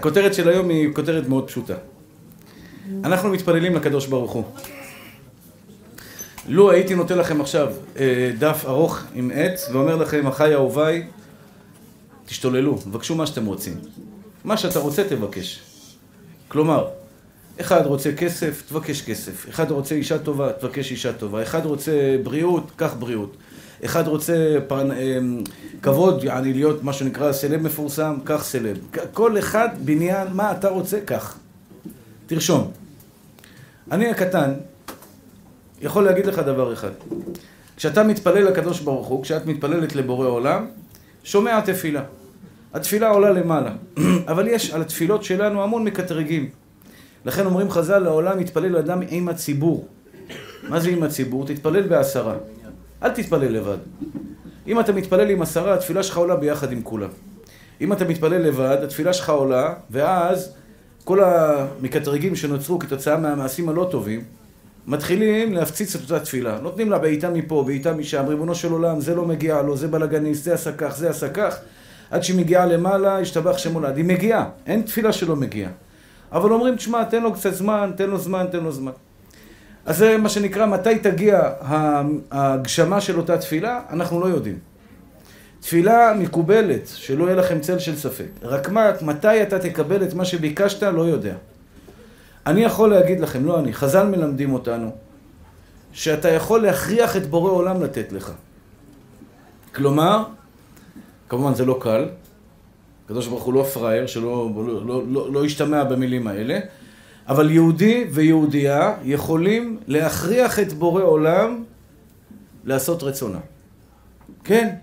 הכותרת של היום היא כותרת מאוד פשוטה. אנחנו מתפללים לקדוש ברוך הוא. לו הייתי נותן לכם עכשיו אה, דף ארוך עם עץ ואומר לכם, אחיי אהוביי, תשתוללו, תבקשו מה שאתם רוצים. מה שאתה רוצה תבקש. כלומר, אחד רוצה כסף, תבקש כסף. אחד רוצה אישה טובה, תבקש אישה טובה. אחד רוצה בריאות, קח בריאות. אחד רוצה פרנ... אה, כבוד, יעני להיות מה שנקרא סלב מפורסם, קח סלב. כל אחד בניין, מה אתה רוצה, קח. תרשום. אני הקטן יכול להגיד לך דבר אחד. כשאתה מתפלל לקדוש ברוך הוא, כשאת מתפללת לבורא עולם, שומע תפילה. התפילה עולה למעלה. אבל יש על התפילות שלנו המון מקטרגים. לכן אומרים חז"ל, לעולם מתפלל אדם עם הציבור. מה זה עם הציבור? תתפלל בעשרה. אל תתפלל לבד. אם אתה מתפלל עם עשרה, התפילה שלך עולה ביחד עם כולם. אם אתה מתפלל לבד, התפילה שלך עולה, ואז כל המקטרגים שנוצרו כתוצאה מהמעשים הלא טובים, מתחילים להפציץ את אותה תפילה. נותנים לה בעיטה מפה, בעיטה משם, ריבונו של עולם, זה לא מגיע לו, זה בלאגניסט, זה עשה כך, זה עשה כך. עד שהיא מגיעה למעלה, השתבח שם הולד. היא מגיעה, אין תפילה שלא מגיעה. אבל אומרים, תשמע, תן לו קצת זמן, תן לו זמן, תן לו זמן. אז זה מה שנקרא, מתי תגיע ההגשמה של אותה תפילה, אנחנו לא יודעים. תפילה מקובלת, שלא יהיה לכם צל של ספק. רק מה, מתי אתה תקבל את מה שביקשת, לא יודע. אני יכול להגיד לכם, לא אני, חז"ל מלמדים אותנו, שאתה יכול להכריח את בורא עולם לתת לך. כלומר, כמובן זה לא קל, הקדוש ברוך הוא לא פראייר, שלא לא, לא, לא, לא ישתמע במילים האלה, אבל יהודי ויהודייה יכולים להכריח את בורא עולם לעשות רצונה. כן,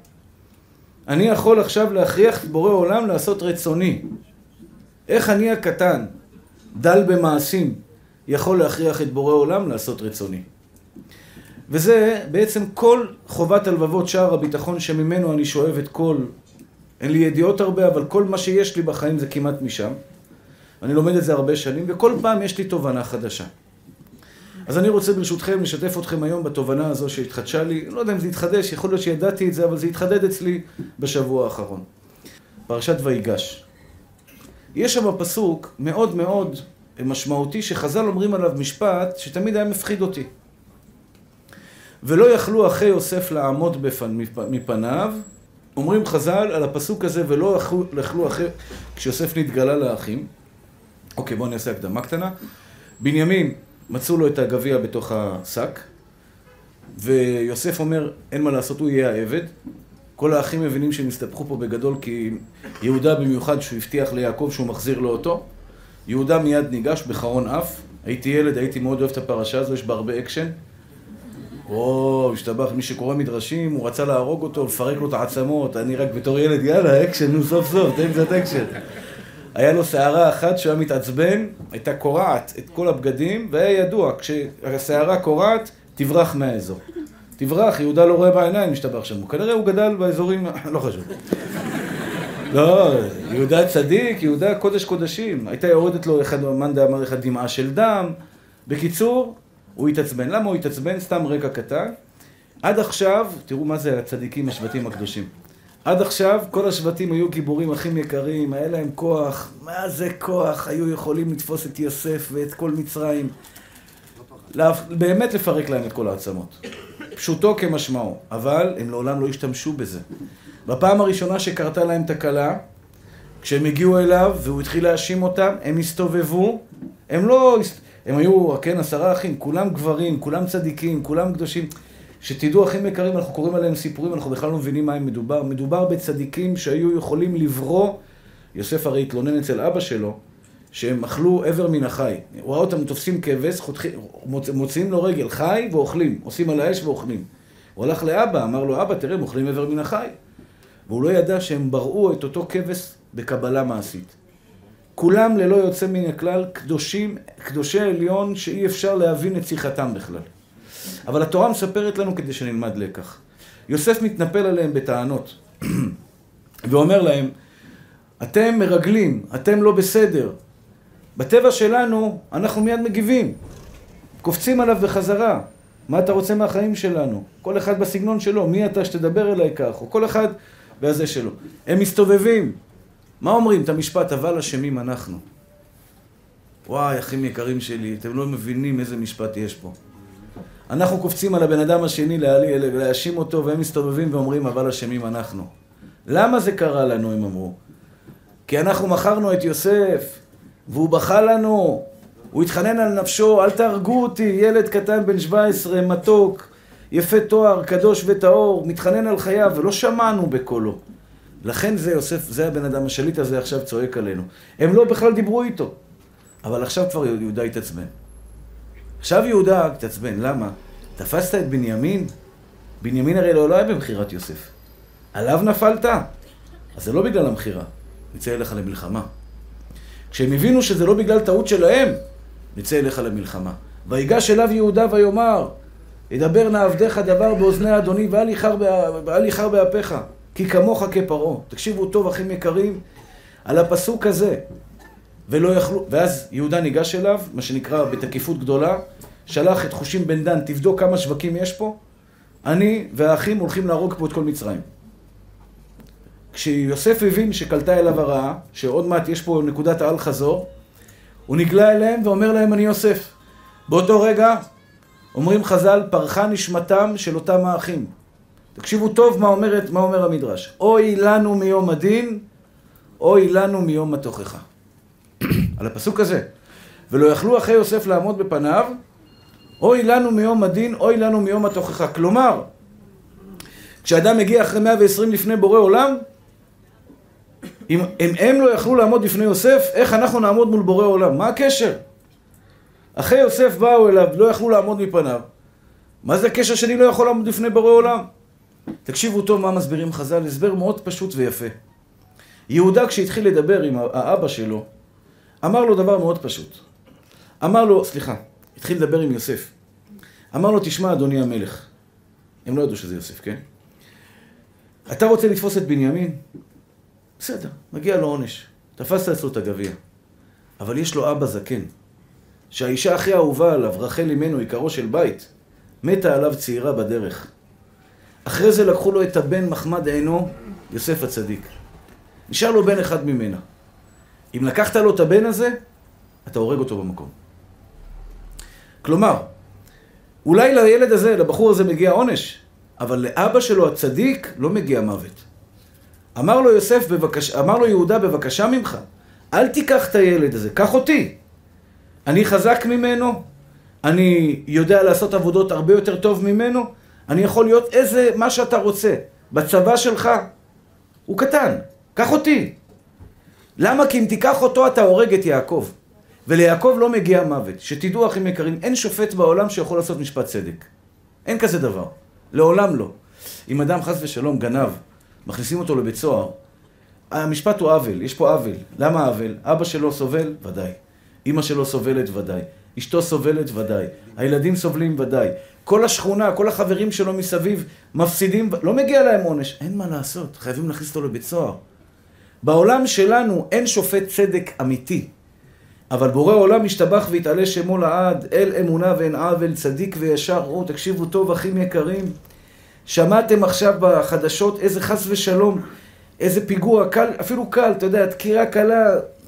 אני יכול עכשיו להכריח את בורא עולם לעשות רצוני. איך אני הקטן, דל במעשים, יכול להכריח את בורא עולם לעשות רצוני? וזה בעצם כל חובת הלבבות שער הביטחון שממנו אני שואב את כל, אין לי ידיעות הרבה, אבל כל מה שיש לי בחיים זה כמעט משם. אני לומד את זה הרבה שנים, וכל פעם יש לי תובנה חדשה. אז אני רוצה ברשותכם לשתף אתכם היום בתובנה הזו שהתחדשה לי, לא יודע אם זה התחדש, יכול להיות שידעתי את זה, אבל זה התחדד אצלי בשבוע האחרון. פרשת ויגש. יש שם פסוק מאוד מאוד משמעותי שחז"ל אומרים עליו משפט שתמיד היה מפחיד אותי. ולא יכלו אחי יוסף לעמוד בפן, מפניו, אומרים חז"ל על הפסוק הזה, ולא יכלו, אחי, כשיוסף נתגלה לאחים. אוקיי, בואו נעשה הקדמה קטנה. בנימין מצאו לו את הגביע בתוך השק, ויוסף אומר, אין מה לעשות, הוא יהיה העבד. כל האחים מבינים שהם הסתבכו פה בגדול, כי יהודה במיוחד, שהוא הבטיח ליעקב שהוא מחזיר לו אותו. יהודה מיד ניגש בחרון אף. הייתי ילד, הייתי מאוד אוהב את הפרשה הזו, יש בה הרבה אקשן. או, השתבח, מי שקורא מדרשים, הוא רצה להרוג אותו, לפרק לו את העצמות. אני רק בתור ילד, יאללה, אקשן, נו סוף סוף, תן קצת אקשן. היה לו שערה אחת שהוא היה מתעצבן, הייתה קורעת את כל הבגדים, והיה ידוע, כשהשערה קורעת, תברח מהאזור. תברח, יהודה לא רואה בעיניים, משתבח שם. כנראה הוא גדל באזורים, לא חשוב. לא, יהודה צדיק, יהודה קודש קודשים. הייתה יורדת לו, אחד, מאן דאמר אחד דמעה של דם. בקיצור, הוא התעצבן. למה הוא התעצבן? סתם רקע קטן. עד עכשיו, תראו מה זה הצדיקים, השבטים הקדושים. עד עכשיו כל השבטים היו גיבורים אחים יקרים, היה להם כוח, מה זה כוח, היו יכולים לתפוס את יוסף ואת כל מצרים. באמת לפרק להם את כל העצמות. פשוטו כמשמעו, אבל הם לעולם לא השתמשו בזה. בפעם הראשונה שקרתה להם תקלה, כשהם הגיעו אליו והוא התחיל להאשים אותם, הם הסתובבו, הם לא, הם היו, כן, עשרה אחים, כולם גברים, כולם צדיקים, כולם קדושים. שתדעו, אחים יקרים, אנחנו קוראים עליהם סיפורים, אנחנו בכלל לא מבינים מה הם מדובר. מדובר בצדיקים שהיו יכולים לברוא, יוסף הרי התלונן אצל אבא שלו, שהם אכלו איבר מן החי. הוא ראה אותם תופסים כבש, חותכים, מוציאים לו רגל חי ואוכלים, עושים על האש ואוכלים. הוא הלך לאבא, אמר לו, אבא, תראה, הם אוכלים איבר מן החי. והוא לא ידע שהם בראו את אותו כבש בקבלה מעשית. כולם ללא יוצא מן הכלל קדושים, קדושי עליון שאי אפשר להבין את שיחתם בכלל. אבל התורה מספרת לנו כדי שנלמד לקח. יוסף מתנפל עליהם בטענות, ואומר להם, אתם מרגלים, אתם לא בסדר. בטבע שלנו, אנחנו מיד מגיבים. קופצים עליו בחזרה. מה אתה רוצה מהחיים שלנו? כל אחד בסגנון שלו, מי אתה שתדבר אליי כך? או כל אחד והזה שלו. הם מסתובבים. מה אומרים? את המשפט, אבל אשמים אנחנו. וואי, אחים יקרים שלי, אתם לא מבינים איזה משפט יש פה. אנחנו קופצים על הבן אדם השני להאשים אותו, והם מסתובבים ואומרים, אבל אשמים אנחנו. למה זה קרה לנו, הם אמרו? כי אנחנו מכרנו את יוסף, והוא בכה לנו, הוא התחנן על נפשו, אל תהרגו אותי, ילד קטן בן 17, מתוק, יפה תואר, קדוש וטהור, מתחנן על חייו, ולא שמענו בקולו. לכן זה יוסף, זה הבן אדם, השליט הזה עכשיו צועק עלינו. הם לא בכלל דיברו איתו, אבל עכשיו כבר יהודה התעצבן. עכשיו יהודה התעצבן, למה? תפסת את בנימין? בנימין הרי לא, לא היה במכירת יוסף. עליו נפלת? אז זה לא בגלל המכירה, נצא אליך למלחמה. כשהם הבינו שזה לא בגלל טעות שלהם, נצא אליך למלחמה. ויגש אליו יהודה ויאמר, ידבר נא עבדיך דבר באוזני אדוני ואל איחר באפיך, כי כמוך כפרעה. תקשיבו טוב, אחים יקרים, על הפסוק הזה. ולא יכלו, ואז יהודה ניגש אליו, מה שנקרא בתקיפות גדולה, שלח את חושים בן דן, תבדוק כמה שווקים יש פה, אני והאחים הולכים להרוג פה את כל מצרים. כשיוסף הבין שקלטה אליו הרעה, שעוד מעט יש פה נקודת האל חזור, הוא נגלה אליהם ואומר להם, אני יוסף. באותו רגע, אומרים חז"ל, פרחה נשמתם של אותם האחים. תקשיבו טוב מה, אומרת, מה אומר המדרש. אוי לנו מיום הדין, אוי לנו מיום התוכחה. על הפסוק הזה. ולא יכלו אחי יוסף לעמוד בפניו, אוי לנו מיום הדין, אוי לנו מיום התוכחה. כלומר, כשאדם מגיע אחרי 120 לפני בורא עולם, אם הם, הם לא יכלו לעמוד בפני יוסף, איך אנחנו נעמוד מול בורא עולם? מה הקשר? אחרי יוסף באו אליו, לא יכלו לעמוד מפניו. מה זה הקשר שאני לא יכול לעמוד בפני בורא עולם? תקשיבו טוב מה מסבירים חז"ל, הסבר מאוד פשוט ויפה. יהודה כשהתחיל לדבר עם האבא שלו, אמר לו דבר מאוד פשוט. אמר לו, סליחה, התחיל לדבר עם יוסף. אמר לו, תשמע אדוני המלך. הם לא ידעו שזה יוסף, כן? אתה רוצה לתפוס את בנימין? בסדר, מגיע לו עונש. תפסת אצלו את הגביע. אבל יש לו אבא זקן, שהאישה הכי אהובה עליו, רחל אמנו, עיקרו של בית, מתה עליו צעירה בדרך. אחרי זה לקחו לו את הבן מחמד עינו, יוסף הצדיק. נשאר לו בן אחד ממנה. אם לקחת לו את הבן הזה, אתה הורג אותו במקום. כלומר, אולי לילד הזה, לבחור הזה מגיע עונש, אבל לאבא שלו הצדיק לא מגיע מוות. אמר לו יוסף, בבקש... אמר לו יהודה, בבקשה ממך, אל תיקח את הילד הזה, קח אותי. אני חזק ממנו, אני יודע לעשות עבודות הרבה יותר טוב ממנו, אני יכול להיות איזה, מה שאתה רוצה. בצבא שלך, הוא קטן, קח אותי. למה? כי אם תיקח אותו אתה הורג את יעקב. וליעקב לא מגיע מוות. שתדעו, אחים יקרים, אין שופט בעולם שיכול לעשות משפט צדק. אין כזה דבר. לעולם לא. אם אדם חס ושלום גנב, מכניסים אותו לבית סוהר, המשפט הוא עוול, יש פה עוול. למה עוול? אבא שלו סובל? ודאי. אימא שלו סובלת? ודאי. אשתו סובלת? ודאי. הילדים סובלים? ודאי. כל השכונה, כל החברים שלו מסביב מפסידים, לא מגיע להם עונש. אין מה לעשות, חייבים להכניס אותו לבית סוהר. בעולם שלנו אין שופט צדק אמיתי. אבל בורא עולם משתבח והתעלה שמו לעד, אל אמונה ואין עוול, צדיק וישר. או, תקשיבו טוב, אחים יקרים. שמעתם עכשיו בחדשות איזה חס ושלום, איזה פיגוע קל, אפילו קל, אתה יודע, דקירה קלה,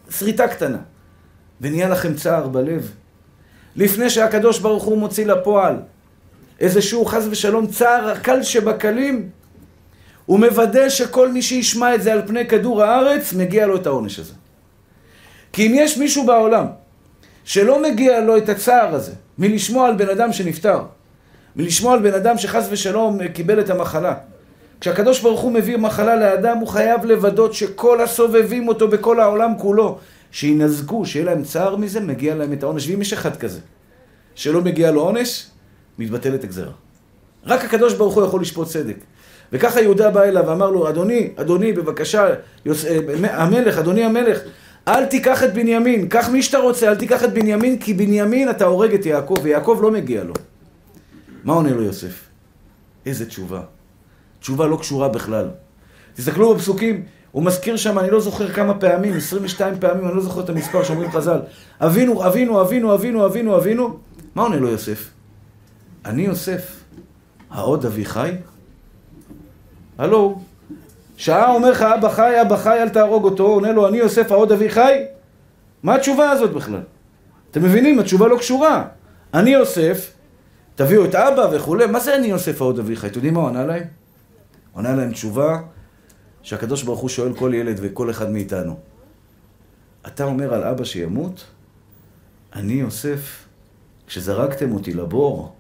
שריטה קטנה. ונהיה לכם צער בלב. לפני שהקדוש ברוך הוא מוציא לפועל איזשהו חס ושלום צער הקל שבקלים, הוא מוודא שכל מי שישמע את זה על פני כדור הארץ, מגיע לו את העונש הזה. כי אם יש מישהו בעולם שלא מגיע לו את הצער הזה מלשמוע על בן אדם שנפטר, מלשמוע על בן אדם שחס ושלום קיבל את המחלה, כשהקדוש ברוך הוא מביא מחלה לאדם, הוא חייב לוודות שכל הסובבים אותו בכל העולם כולו, שינזקו, שיהיה להם צער מזה, מגיע להם את העונש. ואם יש אחד כזה, שלא מגיע לו עונש, מתבטלת הגזרה. רק הקדוש ברוך הוא יכול לשפוט צדק. וככה יהודה בא אליו ואמר לו, אדוני, אדוני, בבקשה, יוס... אה, המלך, אדוני המלך, אל תיקח את בנימין, קח מי שאתה רוצה, אל תיקח את בנימין, כי בנימין אתה הורג את יעקב, ויעקב לא מגיע לו. מה עונה לו יוסף? איזה תשובה. תשובה לא קשורה בכלל. תסתכלו בפסוקים, הוא מזכיר שם, אני לא זוכר כמה פעמים, 22 פעמים, אני לא זוכר את המספר שאומרים חז"ל. אבינו, אבינו, אבינו, אבינו, אבינו, אבינו. מה עונה לו יוסף? אני יוסף, העוד אבי חי? הלו, שעה אומר לך, אבא חי, אבא חי, אל תהרוג אותו, עונה לו, אני יוסף העוד אבי חי? מה התשובה הזאת בכלל? אתם מבינים? התשובה לא קשורה. אני יוסף, תביאו את אבא וכולי, מה זה אני יוסף העוד אבי חי? אתם יודעים מה הוא ענה להם? הוא ענה להם תשובה שהקדוש ברוך הוא שואל כל ילד וכל אחד מאיתנו. אתה אומר על אבא שימות? אני יוסף, כשזרקתם אותי לבור,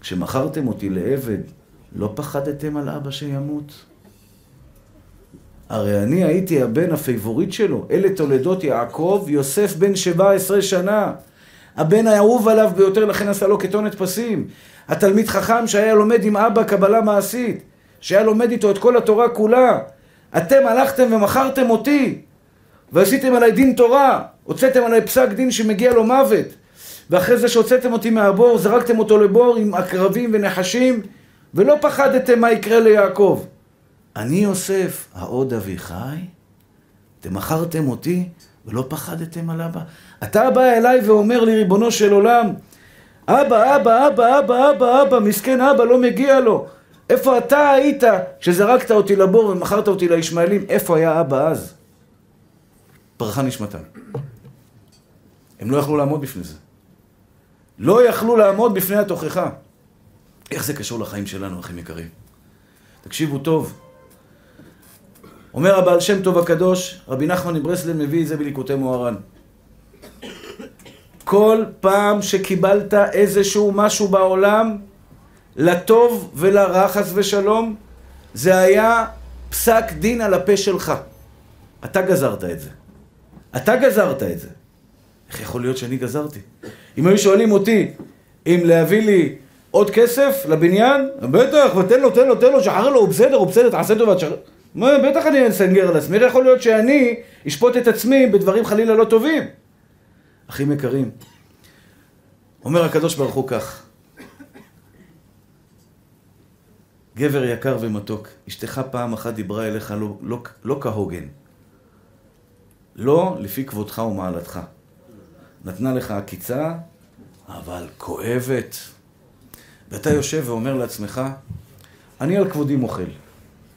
כשמכרתם אותי לעבד, לא פחדתם על אבא שימות? הרי אני הייתי הבן ה favorite שלו, אלה תולדות יעקב, יוסף בן 17 שנה. הבן האהוב עליו ביותר, לכן עשה לו כתונת פסים. התלמיד חכם שהיה לומד עם אבא קבלה מעשית, שהיה לומד איתו את כל התורה כולה. אתם הלכתם ומכרתם אותי, ועשיתם עליי דין תורה, הוצאתם עליי פסק דין שמגיע לו מוות. ואחרי זה שהוצאתם אותי מהבור, זרקתם אותו לבור עם עקרבים ונחשים, ולא פחדתם מה יקרה ליעקב. אני יוסף, העוד אבי חי? אתם מכרתם אותי ולא פחדתם על אבא? אתה בא אליי ואומר לי, ריבונו של עולם, אבא, אבא, אבא, אבא, אבא, אבא, מסכן אבא, לא מגיע לו. איפה אתה היית כשזרקת אותי לבור ומכרת אותי לישמעאלים? איפה היה אבא אז? פרחה נשמתם. הם לא יכלו לעמוד בפני זה. לא יכלו לעמוד בפני התוכחה. איך זה קשור לחיים שלנו, אחים יקרים? תקשיבו טוב. אומר הבעל שם טוב הקדוש, רבי נחמן מברסלב מביא את זה בליקוטי מוהר"ן. כל פעם שקיבלת איזשהו משהו בעולם, לטוב ולרע, חס ושלום, זה היה פסק דין על הפה שלך. אתה גזרת את זה. אתה גזרת את זה. איך יכול להיות שאני גזרתי? אם היו שואלים אותי אם להביא לי עוד כסף לבניין, בטח, ותן לו, תן לו, תן לו, שחרר לו, הוא בסדר, הוא בסדר, תעשה טובה, תשחרר. מה, בטח אני אסנגר על עצמי, איך יכול להיות שאני אשפוט את עצמי בדברים חלילה לא טובים? אחים יקרים, אומר הקדוש ברוך הוא כך, גבר יקר ומתוק, אשתך פעם אחת דיברה אליך לא, לא, לא כהוגן, לא לפי כבודך ומעלתך. נתנה לך עקיצה, אבל כואבת. ואתה יושב ואומר לעצמך, אני על כבודי מוחל.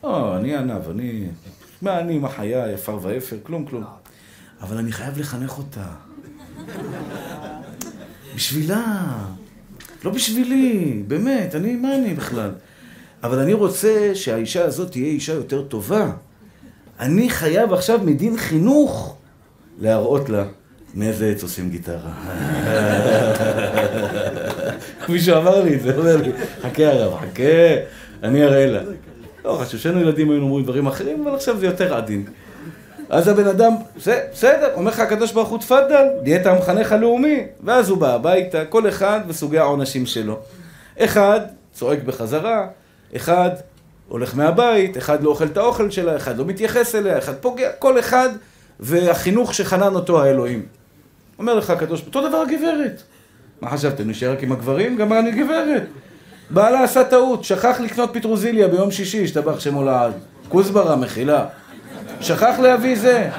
או, אני ענב, אני... מה אני עם החיה, עפר ואפר, כלום, כלום. אבל אני חייב לחנך אותה. בשבילה. לא בשבילי, באמת, אני, מה אני בכלל? אבל אני רוצה שהאישה הזאת תהיה אישה יותר טובה. אני חייב עכשיו מדין חינוך להראות לה מאיזה עץ עושים גיטרה. מישהו אמר לי את זה, אומר לי, חכה הרב, חכה, אני אראה לה. לא חשוב, כשהיינו ילדים היינו אומרים דברים אחרים, אבל עכשיו זה יותר עדין. אז הבן אדם, בסדר, אומר לך הקדוש ברוך הוא תפאדל, נהיית המחנך הלאומי, ואז הוא בא הביתה, כל אחד וסוגי העונשים שלו. אחד צועק בחזרה, אחד הולך מהבית, אחד לא אוכל את האוכל שלה, אחד לא מתייחס אליה, אחד פוגע, כל אחד והחינוך שחנן אותו האלוהים. אומר לך הקדוש, אותו דבר הגברת. מה חשבתם, נשאר רק עם הגברים? גם אני גברת. בעלה עשה טעות, שכח לקנות פטרוזיליה ביום שישי, השתבח שמו לעד. כוסברה, מחילה. שכח להביא זה.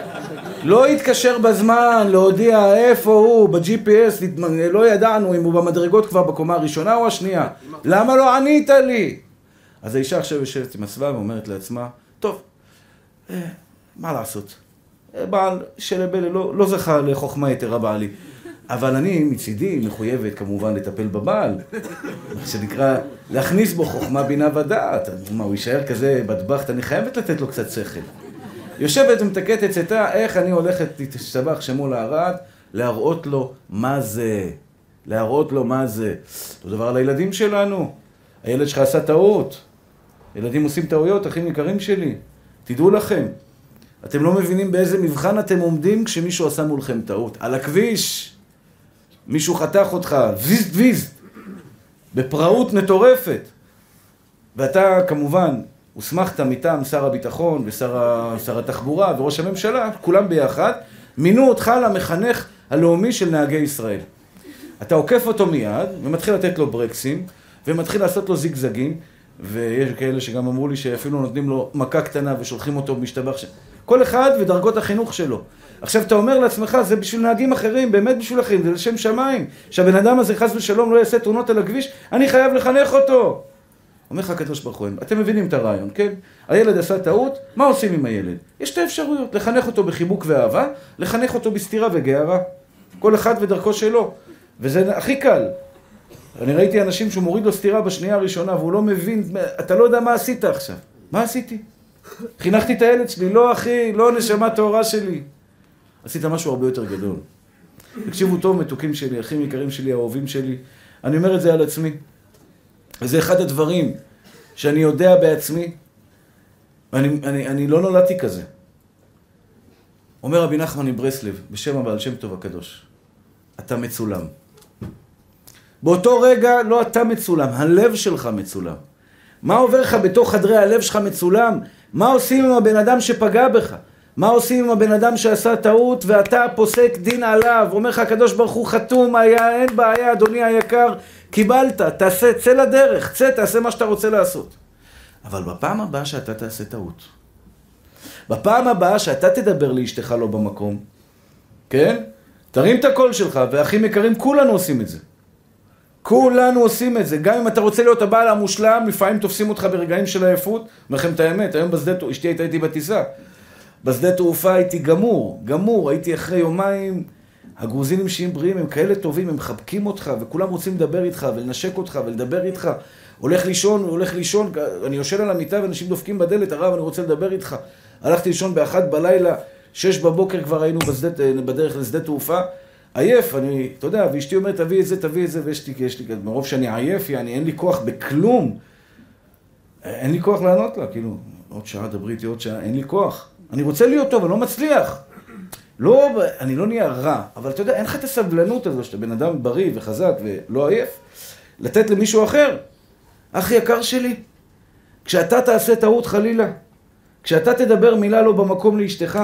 לא התקשר בזמן להודיע איפה הוא, ב-GPS, לא ידענו אם הוא במדרגות כבר בקומה הראשונה או השנייה. למה לא ענית לי? אז האישה עכשיו יושבת עם הסבב ואומרת לעצמה, טוב, אה, מה לעשות? בעל שלבלה לא, לא זכה לחוכמה יתרה בעלי. אבל אני מצידי מחויבת כמובן לטפל בבעל, מה שנקרא להכניס בו חוכמה, בינה ודעת. מה, הוא יישאר כזה בטבחת, אני חייבת לתת לו קצת שכל. יושבת ומתקתת אצתה, איך אני הולכת להשתבח שמו לערד, להראות לו מה זה. להראות לו מה זה. אותו דבר על הילדים שלנו. הילד שלך עשה טעות. ילדים עושים טעויות, אחים יקרים שלי. תדעו לכם, אתם לא מבינים באיזה מבחן אתם עומדים כשמישהו עשה מולכם טעות. על הכביש, מישהו חתך אותך, ויז ויז, בפראות מטורפת. ואתה כמובן הוסמכת מטעם שר הביטחון ושר התחבורה וראש הממשלה, כולם ביחד, מינו אותך למחנך הלאומי של נהגי ישראל. אתה עוקף אותו מיד ומתחיל לתת לו ברקסים ומתחיל לעשות לו זיגזגים ויש כאלה שגם אמרו לי שאפילו נותנים לו מכה קטנה ושולחים אותו משתבח ש... כל אחד ודרגות החינוך שלו. עכשיו אתה אומר לעצמך, זה בשביל נהגים אחרים, באמת בשביל אחרים, זה לשם שמיים. שהבן אדם הזה חס ושלום לא יעשה תאונות על הכביש, אני חייב לחנך אותו. אומר לך הקדוש ברוך הוא, אתם מבינים את הרעיון, כן? הילד עשה טעות, מה עושים עם הילד? יש שתי אפשרויות, לחנך אותו בחיבוק ואהבה, לחנך אותו בסתירה וגערה. כל אחד ודרכו שלו. וזה הכי קל. אני ראיתי אנשים שהוא מוריד לו סטירה בשנייה הראשונה והוא לא מבין, אתה לא יודע מה עשית עכשיו. מה עשיתי? חינכתי את הילד שלי, לא אחי, לא נשמה טהורה שלי. עשית משהו הרבה יותר גדול. תקשיבו טוב, מתוקים שלי, אחים יקרים שלי, אהובים שלי. אני אומר את זה על עצמי. וזה אחד הדברים שאני יודע בעצמי, ואני אני, אני לא נולדתי כזה. אומר רבי נחמן מברסלב, בשם הבעל שם טוב הקדוש, אתה מצולם. באותו רגע לא אתה מצולם, הלב שלך מצולם. מה עובר לך בתוך חדרי הלב שלך מצולם? מה עושים עם הבן אדם שפגע בך? מה עושים עם הבן אדם שעשה טעות ואתה פוסק דין עליו? אומר לך הקדוש ברוך הוא חתום, היה, אין בעיה, אדוני היקר, קיבלת, תעשה, צא לדרך, צא, תעשה מה שאתה רוצה לעשות. אבל בפעם הבאה שאתה תעשה טעות, בפעם הבאה שאתה תדבר לאשתך לא במקום, כן? תרים את הקול שלך, ואחים יקרים, כולנו עושים את זה. כולנו עושים את זה. גם אם אתה רוצה להיות הבעל המושלם, לפעמים תופסים אותך ברגעים של עייפות. אומר לכם את האמת, היום בשדה, אשתי הייתה איתי בטיסה. בשדה תעופה הייתי גמור, גמור. הייתי אחרי יומיים, הגרוזינים שהם בריאים, הם כאלה טובים, הם מחבקים אותך, וכולם רוצים לדבר איתך, ולנשק אותך, ולדבר איתך. הולך לישון, הולך לישון, אני יושן על המיטה ואנשים דופקים בדלת, הרב, אני רוצה לדבר איתך. הלכתי לישון באחת בלילה, שש בבוקר כבר היינו בשדה, בדרך לשדה תעופה. עייף, אני, אתה יודע, ואשתי אומרת, תביא את זה, תביא את זה, ויש לי, יש לי, מרוב שאני עייף, יעני, אין לי כוח בכלום. אין לי כוח לענות לה, כאילו, עוד שעה, דברי איתי עוד שעה, אין לי כוח. אני רוצה להיות טוב, אני לא מצליח. לא, אני לא נהיה רע, אבל אתה יודע, אין לך את הסבלנות הזו שאתה בן אדם בריא וחזק ולא עייף, לתת למישהו אחר. אח יקר שלי, כשאתה תעשה טעות חלילה, כשאתה תדבר מילה לא במקום לאשתך,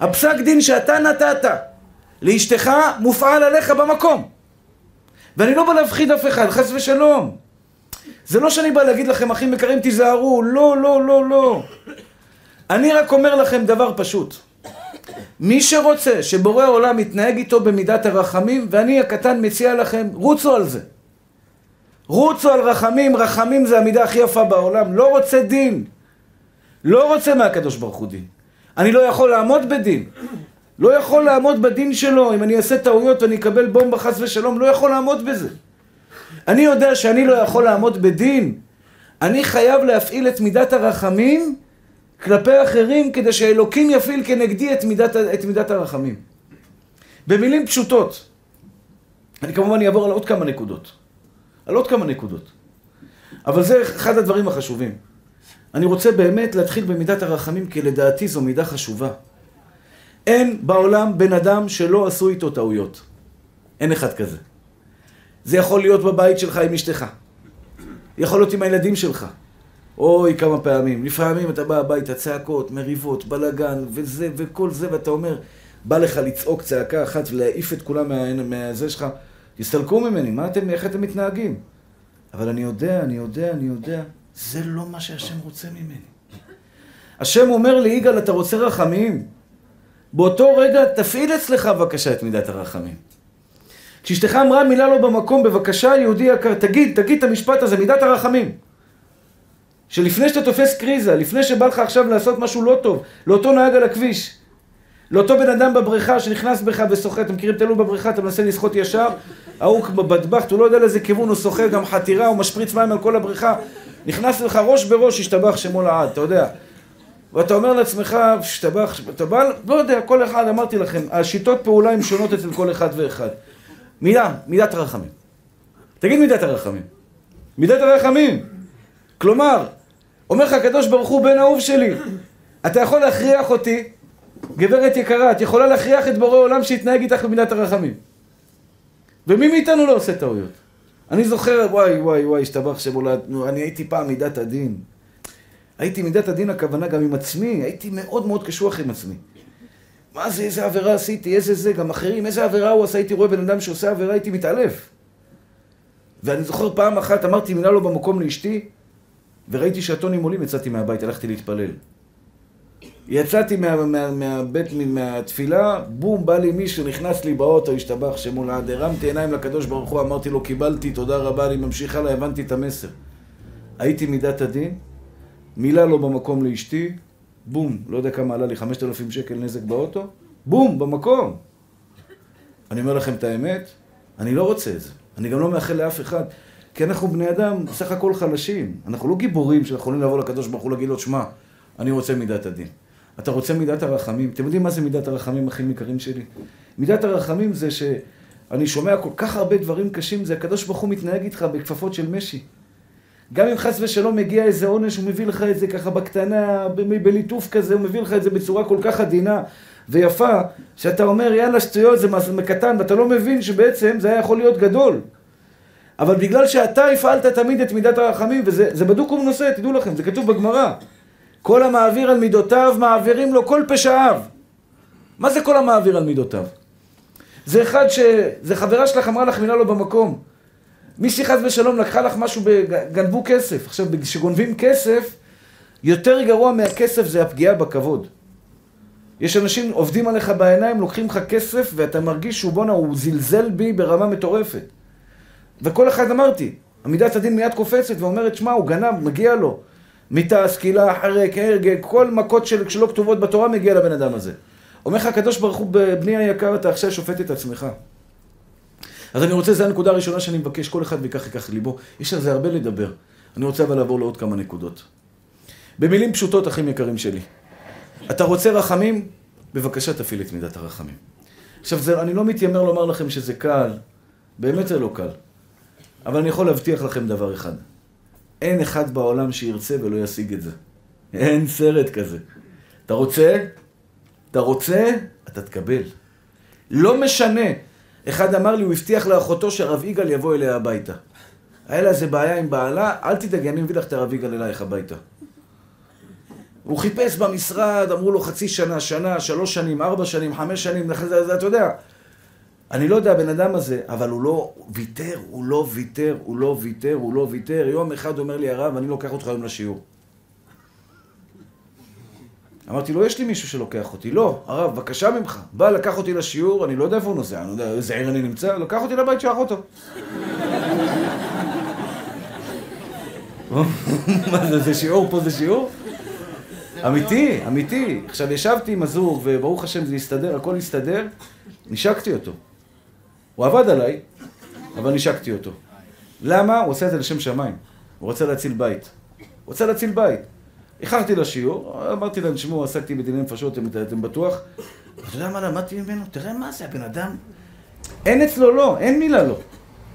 הפסק דין שאתה נתת לאשתך מופעל עליך במקום. ואני לא בא להפחיד אף אחד, חס ושלום. זה לא שאני בא להגיד לכם, אחים יקרים, תיזהרו, לא, לא, לא, לא. אני רק אומר לכם דבר פשוט. מי שרוצה שבורא עולם יתנהג איתו במידת הרחמים, ואני הקטן מציע לכם, רוצו על זה. רוצו על רחמים, רחמים זה המידה הכי יפה בעולם. לא רוצה דין. לא רוצה מהקדוש ברוך הוא דין. אני לא יכול לעמוד בדין. לא יכול לעמוד בדין שלו, אם אני אעשה טעויות ואני אקבל בומבה חס ושלום, לא יכול לעמוד בזה. אני יודע שאני לא יכול לעמוד בדין. אני חייב להפעיל את מידת הרחמים כלפי אחרים, כדי שאלוקים יפעיל כנגדי את מידת, את מידת הרחמים. במילים פשוטות. אני כמובן אעבור על עוד כמה נקודות. על עוד כמה נקודות. אבל זה אחד הדברים החשובים. אני רוצה באמת להתחיל במידת הרחמים, כי לדעתי זו מידה חשובה. אין בעולם בן אדם שלא עשו איתו טעויות. אין אחד כזה. זה יכול להיות בבית שלך עם אשתך. יכול להיות עם הילדים שלך. אוי, כמה פעמים. לפעמים אתה בא הביתה, צעקות, מריבות, בלאגן, וזה וכל זה, ואתה אומר, בא לך לצעוק צעקה אחת ולהעיף את כולם מהזה שלך. תסתלקו ממני, מה אתם, איך אתם מתנהגים? אבל אני יודע, אני יודע, אני יודע, זה לא מה שהשם רוצה ממני. השם אומר לי, יגאל, אתה רוצה רחמים? באותו רגע תפעיל אצלך בבקשה את מידת הרחמים. כשאשתך אמרה מילה לא במקום, בבקשה, יהודי יקר, תגיד, תגיד את המשפט הזה, מידת הרחמים. שלפני שאתה תופס קריזה, לפני שבא לך עכשיו לעשות משהו לא טוב, לאותו נהג על הכביש, לאותו בן אדם בבריכה שנכנס בך ושוחה, אתם מכירים את אלו בבריכה, אתה מנסה לשחות ישר, ההוא בטבחת, הוא לא יודע לאיזה כיוון הוא שוחה, גם חתירה, הוא משפריץ מים על כל הבריכה, נכנס לך ראש בראש, השתבח שמו לעד, אתה יודע. ואתה אומר לעצמך, השתבח, אתה בא, לא יודע, כל אחד, אמרתי לכם, השיטות פעולה הן שונות אצל כל אחד ואחד. מידה, מידת הרחמים. תגיד מידת הרחמים. מידת הרחמים. כלומר, אומר לך הקדוש ברוך הוא בן אהוב שלי, אתה יכול להכריח אותי, גברת יקרה, את יכולה להכריח את בורא עולם שיתנהג איתך במידת הרחמים. ומי מאיתנו לא עושה טעויות? אני זוכר, וואי וואי וואי, השתבח שמולדנו, אני הייתי פעם מידת הדין. הייתי מידת הדין הכוונה גם עם עצמי, הייתי מאוד מאוד קשוח עם עצמי. מה זה, איזה עבירה עשיתי, איזה זה, גם אחרים, איזה עבירה הוא עשה, הייתי רואה בן אדם שעושה עבירה, הייתי מתעלף. ואני זוכר פעם אחת, אמרתי מילה לא במקום לאשתי, וראיתי שהטונים עולים, יצאתי מהבית, הלכתי להתפלל. יצאתי מה, מה, מהבית, מהתפילה, בום, בא לי מישהו, נכנס לי באוטו, השתבח שמול עד, הרמתי עיניים לקדוש ברוך הוא, אמרתי לו, קיבלתי, תודה רבה, אני ממשיך הלאה, הבנתי את המסר. הייתי מידת הדין, מילה לא במקום לאשתי, בום, לא יודע כמה עלה לי, 5,000 שקל נזק באוטו, בום, במקום. אני אומר לכם את האמת, אני לא רוצה את זה. אני גם לא מאחל לאף אחד. כי אנחנו בני אדם בסך הכל חלשים. אנחנו לא גיבורים שאנחנו יכולים לבוא לקדוש ברוך הוא להגיד לו, שמע, אני רוצה מידת הדין. אתה רוצה מידת הרחמים. אתם יודעים מה זה מידת הרחמים, אחים יקרים שלי? מידת הרחמים זה שאני שומע כל כך הרבה דברים קשים, זה הקדוש ברוך הוא מתנהג איתך בכפפות של משי. גם אם חס ושלום מגיע איזה עונש, הוא מביא לך את זה ככה בקטנה, בליטוף כזה, הוא מביא לך את זה בצורה כל כך עדינה ויפה, שאתה אומר, יאללה, שטויות, זה קטן, ואתה לא מבין שבעצם זה היה יכול להיות גדול. אבל בגלל שאתה הפעלת תמיד את מידת הרחמים, וזה בדוק ומנוסה, תדעו לכם, זה כתוב בגמרא. כל המעביר על מידותיו, מעבירים לו כל פשעיו. מה זה כל המעביר על מידותיו? זה אחד ש... זה חברה שלך אמרה לך מילה לא במקום. מישהי חס ושלום לקחה לך משהו, גנבו כסף. עכשיו, כשגונבים כסף, יותר גרוע מהכסף זה הפגיעה בכבוד. יש אנשים עובדים עליך בעיניים, לוקחים לך כסף, ואתה מרגיש שהוא בואנה, הוא זלזל בי ברמה מטורפת. וכל אחד אמרתי, עמידת הדין מיד קופצת ואומרת, שמע, הוא גנב, מגיע לו. מיתה, סקילה, חרק, הרג, כל מכות של, שלא כתובות בתורה מגיע לבן אדם הזה. אומר לך הקדוש ברוך הוא, בני היקר, אתה עכשיו שופט את עצמך. אז אני רוצה, זו הנקודה הראשונה שאני מבקש, כל אחד ויקח ייקח ליבו. יש על זה הרבה לדבר. אני רוצה אבל לעבור לעוד כמה נקודות. במילים פשוטות, אחים יקרים שלי. אתה רוצה רחמים? בבקשה תפעיל את מידת הרחמים. עכשיו, זה, אני לא מתיימר לומר לכם שזה קל, באמת זה לא קל. אבל אני יכול להבטיח לכם דבר אחד. אין אחד בעולם שירצה ולא ישיג את זה. אין סרט כזה. אתה רוצה? אתה רוצה? אתה תקבל. לא משנה. אחד אמר לי, הוא הבטיח לאחותו שהרב יגאל יבוא אליה הביתה. היה לה איזה בעיה עם בעלה, אל תדאגי, אני מביא לך את הרב יגאל אלייך הביתה. הוא חיפש במשרד, אמרו לו חצי שנה, שנה, שלוש שנים, ארבע שנים, חמש שנים, אתה יודע. אני לא יודע, הבן אדם הזה, אבל הוא לא ויתר, הוא לא ויתר, הוא לא ויתר, הוא לא ויתר. יום אחד אומר לי הרב, אני לוקח אותך היום לשיעור. אמרתי לו, יש לי מישהו שלוקח אותי. לא, הרב, בבקשה ממך. בא, לקח אותי לשיעור, אני לא יודע איפה הוא נוסע, אני לא יודע איזה עיר אני נמצא, לקח אותי לבית של אחותו. מה זה, זה שיעור? פה זה שיעור? אמיתי, אמיתי. עכשיו, ישבתי עם הזוג, וברוך השם זה הסתדר, הכל הסתדר, נשקתי אותו. הוא עבד עליי, אבל נשקתי אותו. למה? הוא עושה את זה לשם שמיים. הוא רוצה להציל בית. הוא רוצה להציל בית. איחרתי לשיעור, אמרתי להם, תשמעו, עסקתי בדיני נפשות, אתם, אתם בטוח? אתה יודע מה למדתי ממנו? תראה מה זה, הבן אדם... אין אצלו לא, אין מילה לא.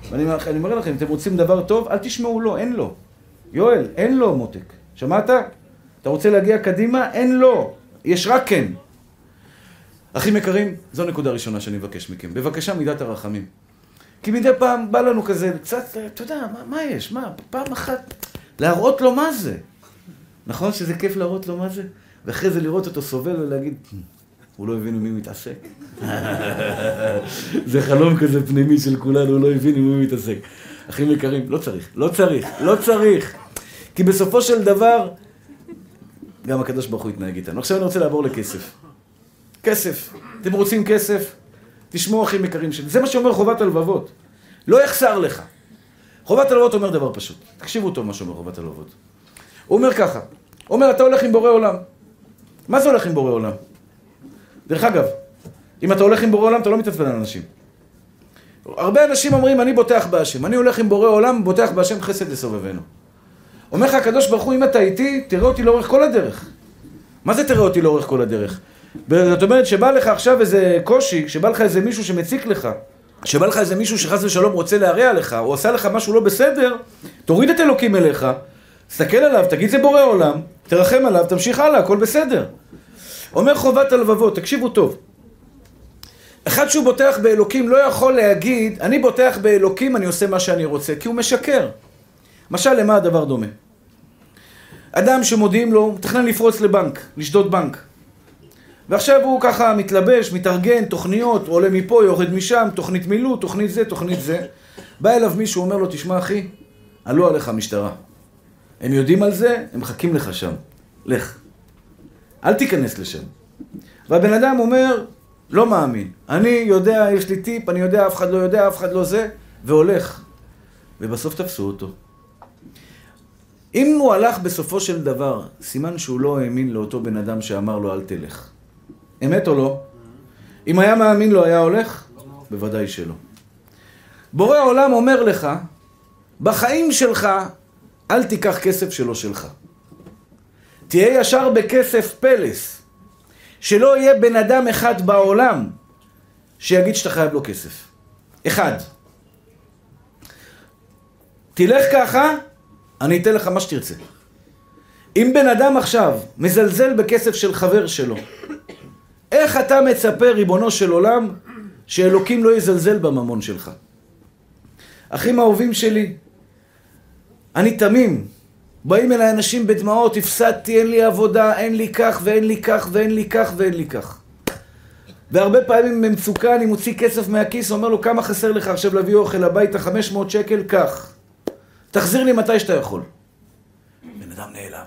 ואני אני אומר לכם, אתם רוצים דבר טוב, אל תשמעו לא, אין לו. יואל, אין לו מותק. שמעת? אתה רוצה להגיע קדימה? אין לו. יש רק כן. אחים יקרים, זו נקודה ראשונה שאני מבקש מכם. בבקשה, מידת הרחמים. כי מדי פעם בא לנו כזה, קצת, אתה יודע, מה, מה יש? מה, פעם אחת להראות לו מה זה. נכון שזה כיף להראות לו מה זה? ואחרי זה לראות אותו סובל ולהגיד, הוא לא הבין עם מי מתעסק. זה חלום כזה פנימי של כולנו, הוא לא הבין עם מי מתעסק. אחים יקרים, לא צריך, לא צריך, לא צריך. כי בסופו של דבר, גם הקדוש ברוך הוא יתנהג איתנו. עכשיו אני רוצה לעבור לכסף. כסף. אתם רוצים כסף? תשמעו אחים יקרים שלי. זה מה שאומר חובת הלבבות. לא יחסר לך. חובת הלבבות אומר דבר פשוט. תקשיבו טוב מה שאומר חובת הלבבות. הוא אומר ככה, הוא אומר, אתה הולך עם בורא עולם. מה זה הולך עם בורא עולם? דרך אגב, אם אתה הולך עם בורא עולם, אתה לא מתעצבן על אנשים. הרבה אנשים אומרים, אני בוטח בהשם. אני הולך עם בורא עולם, בוטח בהשם חסד לסובבנו. אומר לך הקדוש ברוך הוא, אם אתה איתי, תראה אותי לאורך כל הדרך. מה זה תראה אותי לאורך כל הדרך? זאת אומרת שבא לך עכשיו איזה קושי, שבא לך איזה מישהו שמציק לך, שבא לך איזה מישהו שחס ושלום רוצה להרע לך, או עשה לך משהו לא בסדר, תוריד את אלוקים אליך, תסתכל עליו, תגיד זה בורא עולם, תרחם עליו, תמשיך הלאה, הכל בסדר. אומר חובת הלבבות, תקשיבו טוב. אחד שהוא בוטח באלוקים לא יכול להגיד, אני בוטח באלוקים, אני עושה מה שאני רוצה, כי הוא משקר. משל למה הדבר דומה? אדם שמודיעים לו, מתכנן לפרוץ לבנק, לשדוד בנק. ועכשיו הוא ככה מתלבש, מתארגן, תוכניות, עולה מפה, יורד משם, תוכנית מילוט, תוכנית זה, תוכנית זה. בא אליו מישהו, אומר לו, תשמע אחי, עלו עליך משטרה. הם יודעים על זה, הם מחכים לך שם. לך. אל תיכנס לשם. והבן אדם אומר, לא מאמין. אני יודע, יש לי טיפ, אני יודע, אף אחד לא יודע, אף אחד לא זה, והולך. ובסוף תפסו אותו. אם הוא הלך בסופו של דבר, סימן שהוא לא האמין לאותו בן אדם שאמר לו אל תלך. אמת או לא? אם היה מאמין לו, היה הולך? בוודאי שלא. בורא עולם אומר לך, בחיים שלך אל תיקח כסף שלא שלך. תהיה ישר בכסף פלס. שלא יהיה בן אדם אחד בעולם שיגיד שאתה חייב לו כסף. אחד. תלך ככה, אני אתן לך מה שתרצה. אם בן אדם עכשיו מזלזל בכסף של חבר שלו, איך אתה מצפה, ריבונו של עולם, שאלוקים לא יזלזל בממון שלך? אחים אהובים שלי, אני תמים. באים אליי אנשים בדמעות, הפסדתי, אין לי עבודה, אין לי כך ואין לי כך ואין לי כך ואין לי כך. והרבה פעמים במצוקה אני מוציא כסף מהכיס, אומר לו כמה חסר לך עכשיו להביא אוכל הביתה, 500 שקל, קח. תחזיר לי מתי שאתה יכול. בן אדם נעלם.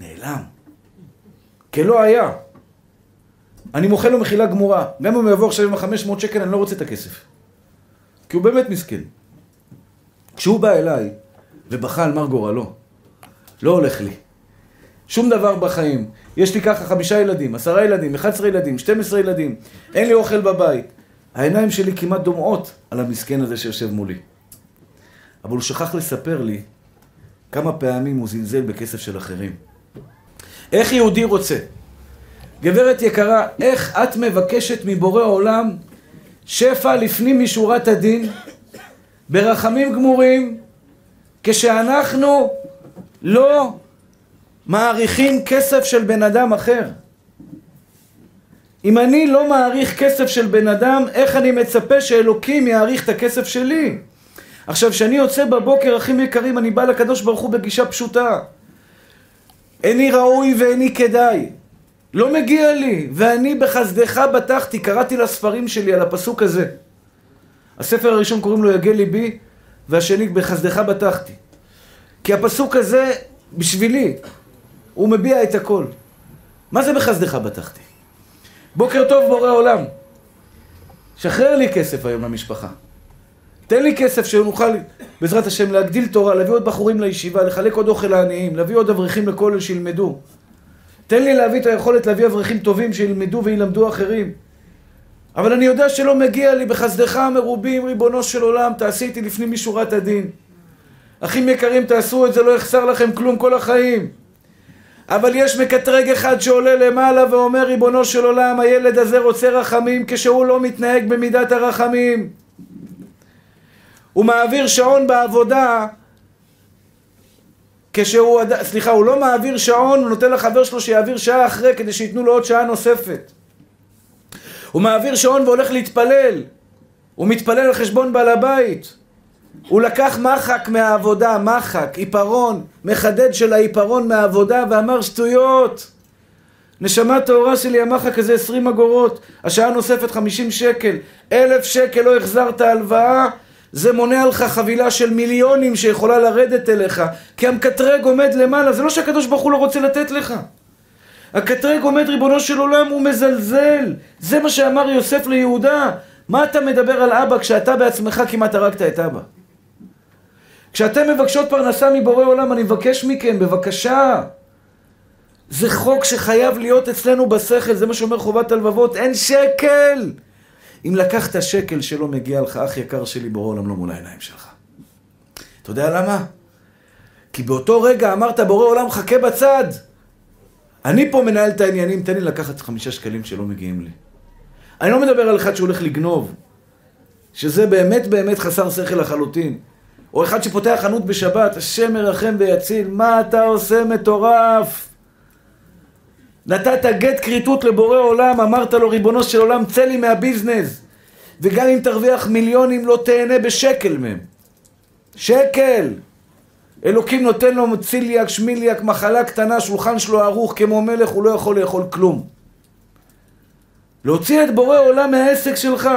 נעלם. כלא היה. אני מוחל לו מחילה גמורה. גם אם הוא יבוא עכשיו עם ה-500 שקל, אני לא רוצה את הכסף. כי הוא באמת מסכן. כשהוא בא אליי ובכה על מר גורלו, לא הולך לי. שום דבר בחיים. יש לי ככה חמישה ילדים, עשרה ילדים, 11 ילדים, 12 ילדים, אין לי אוכל בבית. העיניים שלי כמעט דומעות על המסכן הזה שיושב מולי. אבל הוא שכח לספר לי כמה פעמים הוא זלזל בכסף של אחרים. איך יהודי רוצה? גברת יקרה, איך את מבקשת מבורא עולם שפע לפנים משורת הדין, ברחמים גמורים, כשאנחנו לא מעריכים כסף של בן אדם אחר? אם אני לא מעריך כסף של בן אדם, איך אני מצפה שאלוקים יעריך את הכסף שלי? עכשיו, כשאני יוצא בבוקר, אחים יקרים, אני בא לקדוש ברוך הוא בגישה פשוטה. איני ראוי ואיני כדאי. לא מגיע לי, ואני בחסדך בטחתי, קראתי לספרים שלי על הפסוק הזה. הספר הראשון קוראים לו יגל ליבי, והשני בחסדך בטחתי. כי הפסוק הזה, בשבילי, הוא מביע את הכל. מה זה בחסדך בטחתי? בוקר טוב בורא עולם. שחרר לי כסף היום למשפחה. תן לי כסף שנוכל, בעזרת השם, להגדיל תורה, להביא עוד בחורים לישיבה, לחלק עוד אוכל לעניים, להביא עוד אברכים לכולל שילמדו. תן לי להביא את היכולת להביא אברכים טובים שילמדו וילמדו אחרים. אבל אני יודע שלא מגיע לי בחסדך המרובים, ריבונו של עולם, תעשי איתי לפנים משורת הדין. אחים יקרים, תעשו את זה, לא יחסר לכם כלום כל החיים. אבל יש מקטרג אחד שעולה למעלה ואומר, ריבונו של עולם, הילד הזה רוצה רחמים כשהוא לא מתנהג במידת הרחמים. הוא מעביר שעון בעבודה כשהוא, סליחה, הוא לא מעביר שעון, הוא נותן לחבר שלו שיעביר שעה אחרי כדי שייתנו לו עוד שעה נוספת. הוא מעביר שעון והולך להתפלל. הוא מתפלל על חשבון בעל הבית. הוא לקח מחק מהעבודה, מחק, עיפרון, מחדד של העיפרון מהעבודה ואמר שטויות. נשמה טהורה שלי, המחק הזה 20 אגורות, השעה נוספת 50 שקל, אלף שקל לא החזרת הלוואה, זה מונע לך חבילה של מיליונים שיכולה לרדת אליך, כי המקטרג עומד למעלה, זה לא שהקדוש ברוך הוא לא רוצה לתת לך. הקטרג עומד, ריבונו של עולם, הוא מזלזל. זה מה שאמר יוסף ליהודה. מה אתה מדבר על אבא כשאתה בעצמך כמעט הרגת את אבא? כשאתם מבקשות פרנסה מבורא עולם, אני מבקש מכם, בבקשה. זה חוק שחייב להיות אצלנו בשכל, זה מה שאומר חובת הלבבות, אין שקל! אם לקחת שקל שלא מגיע לך, אח יקר שלי, בורא עולם לא מול העיניים שלך. אתה יודע למה? כי באותו רגע אמרת, בורא עולם, חכה בצד. אני פה מנהל את העניינים, תן לי לקחת חמישה שקלים שלא מגיעים לי. אני לא מדבר על אחד שהולך לגנוב, שזה באמת באמת חסר שכל לחלוטין. או אחד שפותח חנות בשבת, השם מרחם ויציל, מה אתה עושה מטורף? נתת גט כריתות לבורא עולם, אמרת לו ריבונו של עולם, צא לי מהביזנס. וגם אם תרוויח מיליונים לא תהנה בשקל מהם. שקל! אלוקים נותן לו ציליאק, שמיליאק, מחלה קטנה, שולחן שלו ערוך כמו מלך, הוא לא יכול לאכול כלום. להוציא את בורא עולם מהעסק שלך.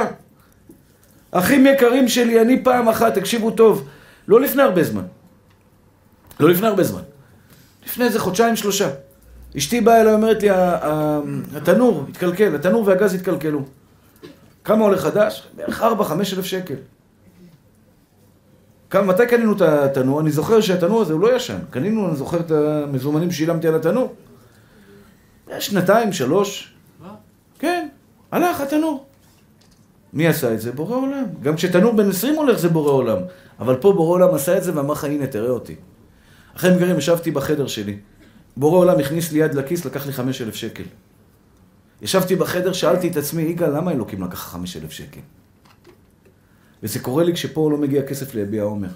אחים יקרים שלי, אני פעם אחת, תקשיבו טוב, לא לפני הרבה זמן. לא לפני הרבה זמן. לפני איזה חודשיים שלושה. אשתי באה אליי, אומרת לי, התנור התקלקל, התנור והגז התקלקלו. כמה עולה חדש? בערך 4-5 אלף שקל. כמה, מתי קנינו את התנור? אני זוכר שהתנור הזה הוא לא ישן. קנינו, אני זוכר את המזומנים ששילמתי על התנור. שנתיים, שלוש. כן, הלך התנור. מי עשה את זה? בורא עולם. גם כשתנור בן 20 הולך זה בורא עולם. אבל פה בורא עולם עשה את זה ואמר לך, הנה, תראה אותי. אחרי מגרים ישבתי בחדר שלי. בורא עולם הכניס לי יד לכיס, לקח לי חמש אלף שקל. ישבתי בחדר, שאלתי את עצמי, יגאל, למה אלוקים לקח חמש אלף שקל? וזה קורה לי כשפה לא מגיע כסף ליביע עומר.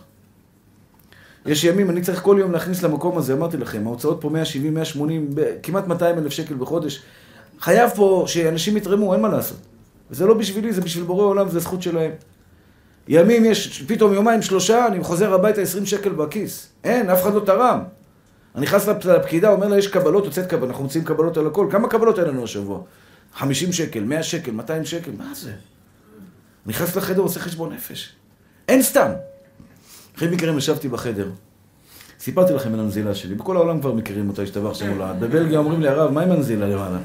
יש ימים, אני צריך כל יום להכניס למקום הזה, אמרתי לכם, ההוצאות פה 170, 180, כמעט 200 אלף שקל בחודש. חייב פה שאנשים יתרמו, אין מה לעשות. וזה לא בשבילי, זה בשביל בורא עולם, זה זכות שלהם. ימים יש, פתאום יומיים, שלושה, אני חוזר הביתה 20 שקל בכיס. אין, אף אחד לא תרם. אני נכנס לפקידה, אומר לה, יש קבלות, הוצאת קבלות, אנחנו מוצאים קבלות על הכל. כמה קבלות היה לנו השבוע? 50 שקל, 100 שקל, 200 שקל, מה זה? נכנס לחדר, עושה חשבון נפש. אין סתם. אחרי מקרים ישבתי בחדר. סיפרתי לכם על הנזילה שלי, בכל העולם כבר מכירים אותה, השתבח שם הולד. בבלגיה אומרים לי, הרב, מה עם הנזילה למעלה?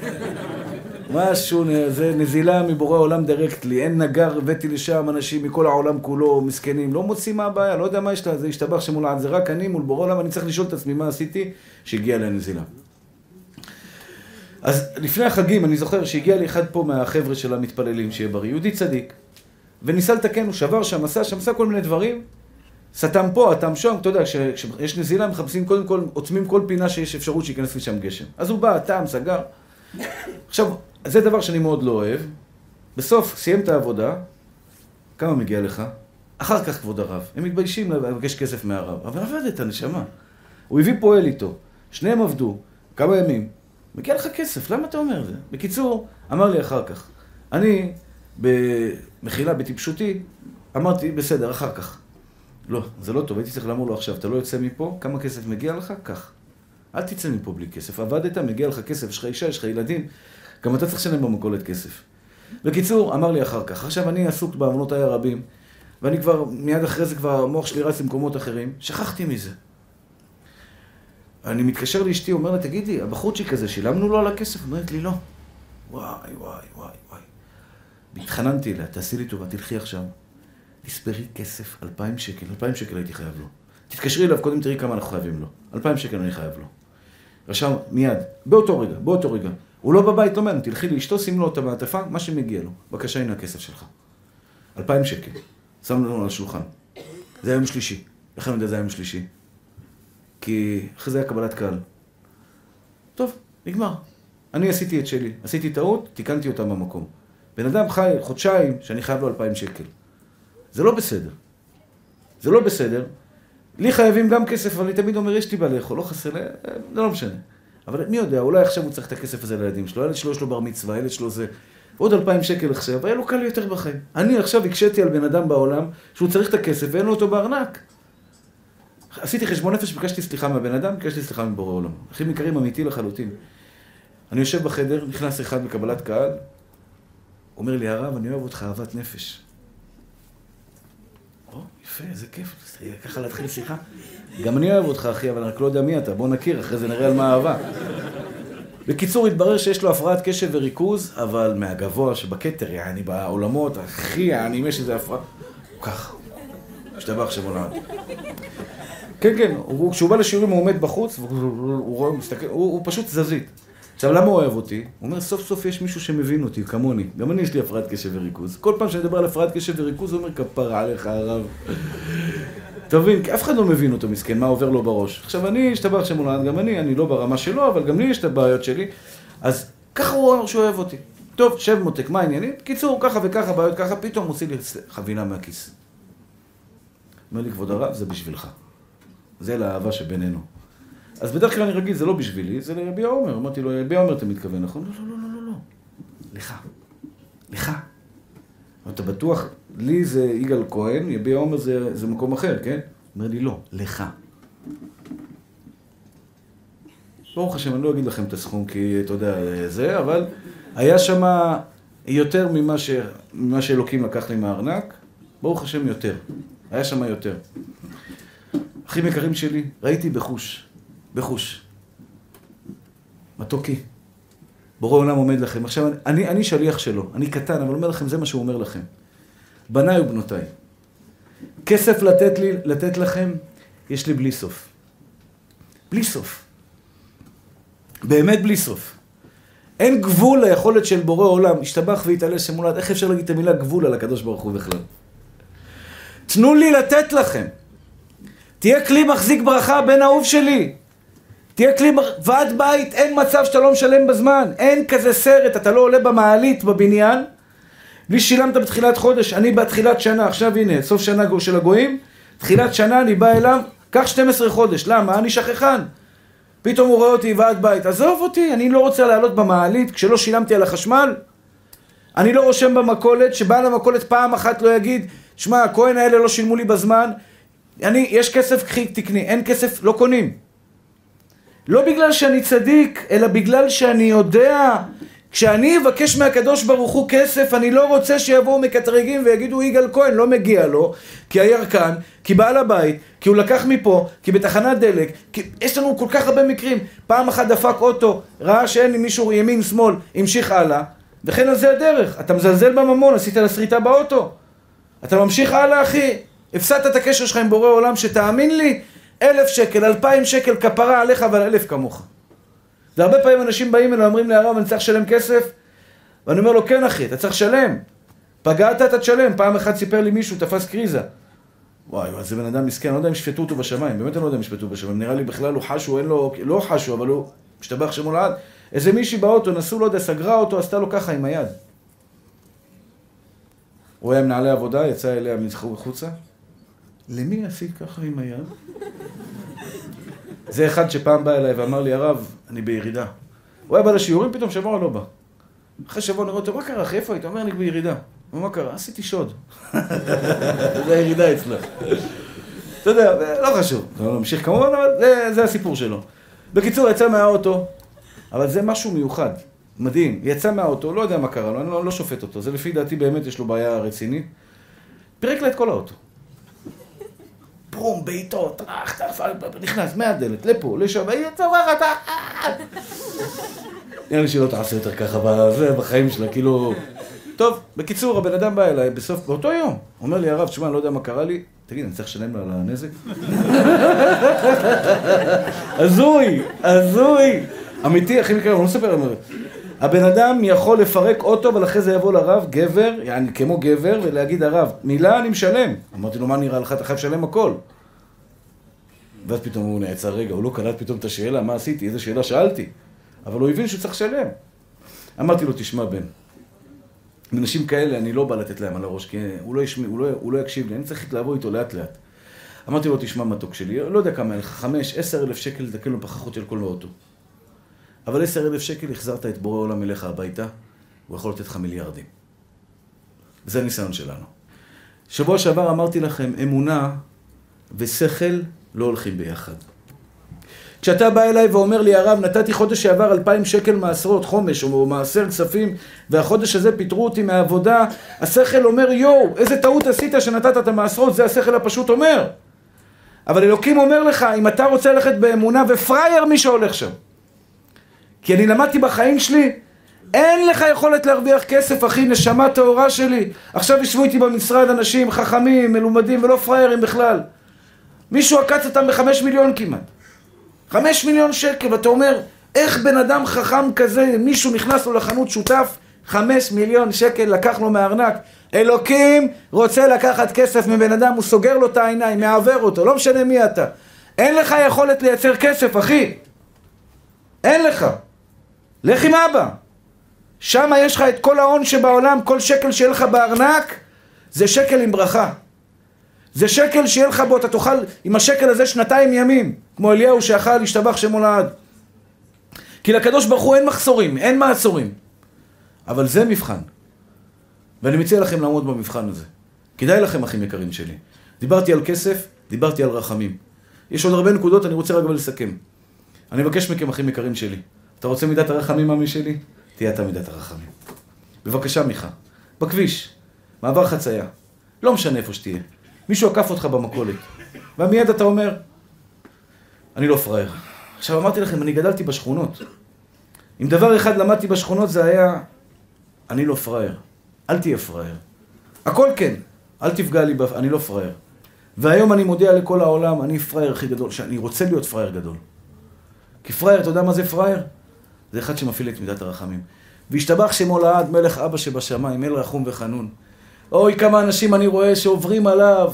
משהו, זה נזילה מבורא עולם דירקטלי, אין נגר, הבאתי לשם אנשים מכל העולם כולו, מסכנים, לא מוצאים מה הבעיה, לא יודע מה יש לה, זה השתבח שם הולד, זה רק אני מול בורא עולם, אני צריך לשאול את עצמי מה עשיתי, שהגיע לנזילה. אז לפני החגים, אני זוכר שהגיע לי אחד פה מהחבר'ה של המתפללים, שיהיה בריא, יהודי צדיק. וניסה לתקן, הוא שבר שם, עשה שם, עשה כל מיני דברים. סתם פה, אטם שם, אתה יודע, כשיש נזילה מחפשים קודם כל, עוצמים כל פינה שיש אפשרות שייכנס לשם גשם. אז הוא בא, טעם, סגר. עכשיו, זה דבר שאני מאוד לא אוהב. בסוף, סיים את העבודה, כמה מגיע לך? אחר כך, כבוד הרב. הם מתביישים לבקש כסף מהרב. אבל עבדת, נשמה. הוא הביא פועל איתו. שניהם עבדו, כמה ימים. מגיע לך כסף, למה אתה אומר את זה? בקיצור, אמר לי אחר כך. אני במחילה, בטיפשותי, אמרתי, בסדר, אחר כך. לא, זה לא טוב, הייתי צריך לאמור לו עכשיו, אתה לא יוצא מפה, כמה כסף מגיע לך? קח. אל תצא מפה בלי כסף. עבדת, מגיע לך כסף, יש לך אישה, יש לך ילדים, גם אתה צריך לשלם במכולת כסף. בקיצור, אמר לי אחר כך, עכשיו אני עסוק בעוונותיי הרבים, ואני כבר, מיד אחרי זה כבר המוח שלי רץ למקומות אחרים, שכחתי מזה. אני מתקשר לאשתי, אומר לה, תגידי, הבחורצ'יק הזה, שילמנו לו על הכסף? אומרת לי, לא. וואי, וואי, וואי, וואי. והתחננתי אליה, תעשי לי טובה, תלכי עכשיו. תספרי כסף, אלפיים שקל, אלפיים שקל הייתי חייב לו. תתקשרי אליו, קודם תראי כמה אנחנו חייבים לו. אלפיים שקל אני חייב לו. רשם מיד, באותו רגע, באותו רגע. הוא לא בבית, מעניין, תלכי לאשתו, שים לו את המעטפה, מה שמגיע לו. בבקשה, הנה הכסף שלך. אלפיים שקל. שמנו לנו על השולחן. זה היום שלישי. איך אני יודע זה היום שלישי? כי אחרי זה היה קבלת קהל. טוב, נגמר. אני עשיתי את שלי. עשיתי טעות, תיקנתי אותה במקום. בן אדם חי חודשיים שאני חייב לו אלפיים שקל. זה לא בסדר. זה לא בסדר. לי חייבים גם כסף, אבל אני תמיד אומר, יש לי מה לאכול, לא חסר לי, זה לא משנה. אבל מי יודע, אולי עכשיו הוא צריך את הכסף הזה לילדים שלו, הילד שלו יש לו בר מצווה, הילד שלו זה... עוד אלפיים שקל עכשיו, היה לו קל יותר בחיים. אני עכשיו הקשיתי על בן אדם בעולם שהוא צריך את הכסף ואין לו אותו בארנק. עשיתי חשבון נפש, ביקשתי סליחה מהבן אדם, ביקשתי סליחה מבורא עולם. אחים יקרים, אמיתי לחלוטין. אני יושב בחדר, נכנס אחד בקבלת קהל, אומר לי, הרב, אני אוהב אותך אהבת נפש. יפה, איזה כיף, ככה להתחיל שיחה. גם אני אוהב אותך, אחי, אבל רק לא יודע מי אתה, בוא נכיר, אחרי זה נראה על מה אהבה. בקיצור, התברר שיש לו הפרעת קשב וריכוז, אבל מהגבוה שבכתר, יעני, בעולמות, אחי, יעני, אם יש איזה הפרעה, הוא ככה. השתבח שם עולם. כן, כן, כשהוא בא לשיעורים הוא עומד בחוץ, והוא רואה, מסתכל, הוא פשוט זזית. עכשיו, למה הוא אוהב אותי? הוא אומר, סוף סוף יש מישהו שמבין אותי, כמוני. גם אני יש לי הפרעת קשב וריכוז. כל פעם שאני מדבר על הפרעת קשב וריכוז, הוא אומר, כפרה עליך, הרב. אתה מבין? כי אף אחד לא מבין אותו, מסכן, מה עובר לו בראש. עכשיו, אני, השתבח שם עולם, גם אני, אני לא ברמה שלו, אבל גם לי יש את הבעיות שלי. אז ככה הוא אומר שהוא אוהב אותי. טוב, שב מותק, מה העניינים? בקיצור, ככה וככה בעיות, ככה, פתאום מוציא לי חבילה מהכיס. אומר לי, כבוד הרב, זה בשבילך. זה לאהבה שבינינו. אז בדרך כלל אני רגיל, זה לא בשבילי, זה לרבי עומר. אמרתי לו, רבי עומר אתה מתכוון, נכון? לא, לא, לא, לא, לא. לך. לך. אתה בטוח, לי זה יגאל כהן, רבי עומר זה, זה מקום אחר, כן? אומר לי, לא, לך. ברוך השם, אני לא אגיד לכם את הסכום, כי אתה יודע, זה, אבל היה שם יותר ממה, ש... ממה שאלוקים לקח לי מהארנק, ברוך השם יותר. היה שם יותר. אחים יקרים שלי, ראיתי בחוש. בחוש. מתוקי. בורא עולם עומד לכם. עכשיו, אני, אני שליח שלו, אני קטן, אבל אומר לכם, זה מה שהוא אומר לכם. בניי ובנותיי, כסף לתת, לי, לתת לכם, יש לי בלי סוף. בלי סוף. באמת בלי סוף. אין גבול ליכולת של בורא עולם, השתבח והתעלה שמולד, איך אפשר להגיד את המילה גבול על הקדוש ברוך הוא בכלל? תנו לי לתת לכם. תהיה כלי מחזיק ברכה, בן אהוב שלי. תהיה כלי ועד בית, אין מצב שאתה לא משלם בזמן. אין כזה סרט, אתה לא עולה במעלית בבניין, בלי שילמת בתחילת חודש. אני בתחילת שנה, עכשיו הנה, סוף שנה של הגויים, תחילת שנה אני בא אליו, קח 12 חודש. למה? אני שכחן. פתאום הוא רואה אותי ועד בית. עזוב אותי, אני לא רוצה לעלות במעלית כשלא שילמתי על החשמל. אני לא רושם במכולת, שבעל המכולת פעם אחת לא יגיד, שמע, הכהן האלה לא שילמו לי בזמן, אני, יש כסף, קחי, תקני, אין כסף, לא קונים. לא בגלל שאני צדיק, אלא בגלל שאני יודע, כשאני אבקש מהקדוש ברוך הוא כסף, אני לא רוצה שיבואו מקטרגים ויגידו יגאל כהן, לא מגיע לו, כי הירקן, כי בעל הבית, כי הוא לקח מפה, כי בתחנת דלק, כי יש לנו כל כך הרבה מקרים. פעם אחת דפק אוטו, ראה שאין לי מישהו ימין, שמאל, המשיך הלאה, וכן על זה הדרך. אתה מזלזל בממון, עשית לה שריטה באוטו. אתה ממשיך הלאה, אחי. הפסדת את הקשר שלך עם בורא עולם, שתאמין לי, אלף שקל, אלפיים שקל כפרה עליך ועל אלף כמוך. והרבה פעמים אנשים באים אליי ואומרים לי, הרב, אני צריך לשלם כסף? ואני אומר לו, כן אחי, אתה צריך לשלם. פגעת, אתה תשלם. פעם אחת סיפר לי מישהו, תפס קריזה. וואי, זה בן אדם מסכן, אני לא יודע אם ישפטו אותו בשמיים, באמת אני לא יודע אם ישפטו אותו בשמיים. נראה לי בכלל הוא חשו, אין לו, לא חשו, אבל הוא משתבח שמו לעד. איזה מישהי באוטו, נסעו, לא יודע, סגרה אותו, עשתה לו ככה עם היד. הוא היה מנהלי עבודה, יצא אליה מחוצה. למי עשית ככה עם היד? זה אחד שפעם בא אליי ואמר לי, הרב, אני בירידה. הוא היה בא לשיעורים, פתאום שבוע לא בא. אחרי שבוע נראה אותו, מה קרה אחי, איפה היית? אומר, אני בירידה. מה קרה? עשיתי שוד. זה הירידה אצלו. אתה יודע, לא חשוב. לא נמשיך כמובן, אבל זה, זה הסיפור שלו. בקיצור, יצא מהאוטו, אבל זה משהו מיוחד. מדהים. יצא מהאוטו, לא יודע מה קרה לו, אני לא, לא שופט אותו. זה לפי דעתי באמת יש לו בעיה רצינית. פירק לה את כל האוטו. ברום, בעיטות, טראח, טראח, נכנס מהדלת, לפה, לשם, והיא צווחת, נראה לי שהיא לא תעשה יותר ככה בחיים שלה, כאילו... טוב, בקיצור, הבן אדם בא אליי בסוף, באותו יום, אומר לי הרב, תשמע, אני לא יודע מה קרה לי, תגיד, אני צריך לשלם לו על הנזק? הזוי, הזוי. אמיתי, אחי מקרה, אני לא מספר, הבן אדם יכול לפרק אוטו, אבל אחרי זה יבוא לרב, גבר, יעני כמו גבר, ולהגיד הרב, מילה אני משלם. אמרתי לו, מה נראה לך, אתה חייב לשלם הכל. ואז פתאום הוא נעצר רגע, הוא לא קלט פתאום את השאלה, מה עשיתי, איזה שאלה שאלתי. אבל הוא הבין שהוא צריך לשלם. אמרתי לו, תשמע בן, אנשים כאלה, אני לא בא לתת להם על הראש, כי הוא לא, ישמע, הוא לא, הוא לא יקשיב לי, אני צריך לעבור איתו לאט לאט. אמרתי לו, תשמע מתוק שלי, לא יודע כמה, חמש, עשר אלף שקל לתקן לו פחחות של כל האוטו. אבל עשר אלף שקל החזרת את בורא עולם אליך הביתה, הוא יכול לתת לך מיליארדים. זה הניסיון שלנו. שבוע שעבר אמרתי לכם, אמונה ושכל לא הולכים ביחד. כשאתה בא אליי ואומר לי, הרב, נתתי חודש שעבר אלפיים שקל מעשרות חומש או מעשר כספים, והחודש הזה פיטרו אותי מהעבודה, השכל אומר, יואו, איזה טעות עשית שנתת את המעשרות, זה השכל הפשוט אומר. אבל אלוקים אומר לך, אם אתה רוצה ללכת באמונה, ופראייר מי שהולך שם. כי אני למדתי בחיים שלי, אין לך יכולת להרוויח כסף, אחי, נשמה טהורה שלי. עכשיו ישבו איתי במשרד אנשים חכמים, מלומדים ולא פראיירים בכלל. מישהו עקץ אותם בחמש מיליון כמעט. חמש מיליון שקל, ואתה אומר, איך בן אדם חכם כזה, מישהו נכנס לו לחנות שותף, חמש מיליון שקל לקח לו מהארנק. אלוקים רוצה לקחת כסף מבן אדם, הוא סוגר לו את העיניים, מעוור אותו, לא משנה מי אתה. אין לך יכולת לייצר כסף, אחי. אין לך. לך עם אבא. שם יש לך את כל ההון שבעולם, כל שקל שיהיה לך בארנק, זה שקל עם ברכה. זה שקל שיהיה לך בו, אתה תאכל עם השקל הזה שנתיים ימים, כמו אליהו שאכל להשתבח שמו לעד. כי לקדוש ברוך הוא אין מחסורים, אין מעצורים. אבל זה מבחן. ואני מציע לכם לעמוד במבחן הזה. כדאי לכם, אחים יקרים שלי. דיברתי על כסף, דיברתי על רחמים. יש עוד הרבה נקודות, אני רוצה רק לסכם. אני מבקש מכם, אחים יקרים שלי. אתה רוצה מידת הרחמים, עמי שלי? תהיה אתה מידת הרחמים. בבקשה, מיכה. בכביש, מעבר חצייה. לא משנה איפה שתהיה. מישהו עקף אותך במכולת. ומיד אתה אומר, אני לא פראייר. עכשיו אמרתי לכם, אני גדלתי בשכונות. אם דבר אחד למדתי בשכונות זה היה, אני לא פראייר. אל תהיה פראייר. הכל כן, אל תפגע לי, אני לא פראייר. והיום אני מודיע לכל העולם, אני פראייר הכי גדול, שאני רוצה להיות פראייר גדול. כי פראייר, אתה יודע מה זה פראייר? זה אחד שמפעיל את מידת הרחמים. והשתבח שמו לעד, מלך אבא שבשמיים, אל רחום וחנון. אוי, כמה אנשים אני רואה שעוברים עליו.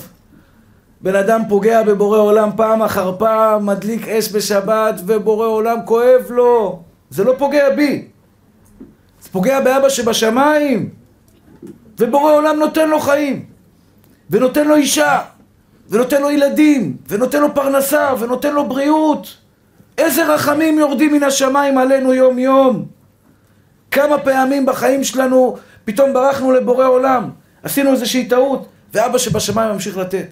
בן אדם פוגע בבורא עולם פעם אחר פעם, מדליק אש בשבת, ובורא עולם כואב לו. זה לא פוגע בי. זה פוגע באבא שבשמיים. ובורא עולם נותן לו חיים. ונותן לו אישה. ונותן לו ילדים. ונותן לו פרנסה. ונותן לו בריאות. איזה רחמים יורדים מן השמיים עלינו יום יום. כמה פעמים בחיים שלנו פתאום ברחנו לבורא עולם. עשינו איזושהי טעות, ואבא שבשמיים ממשיך לתת.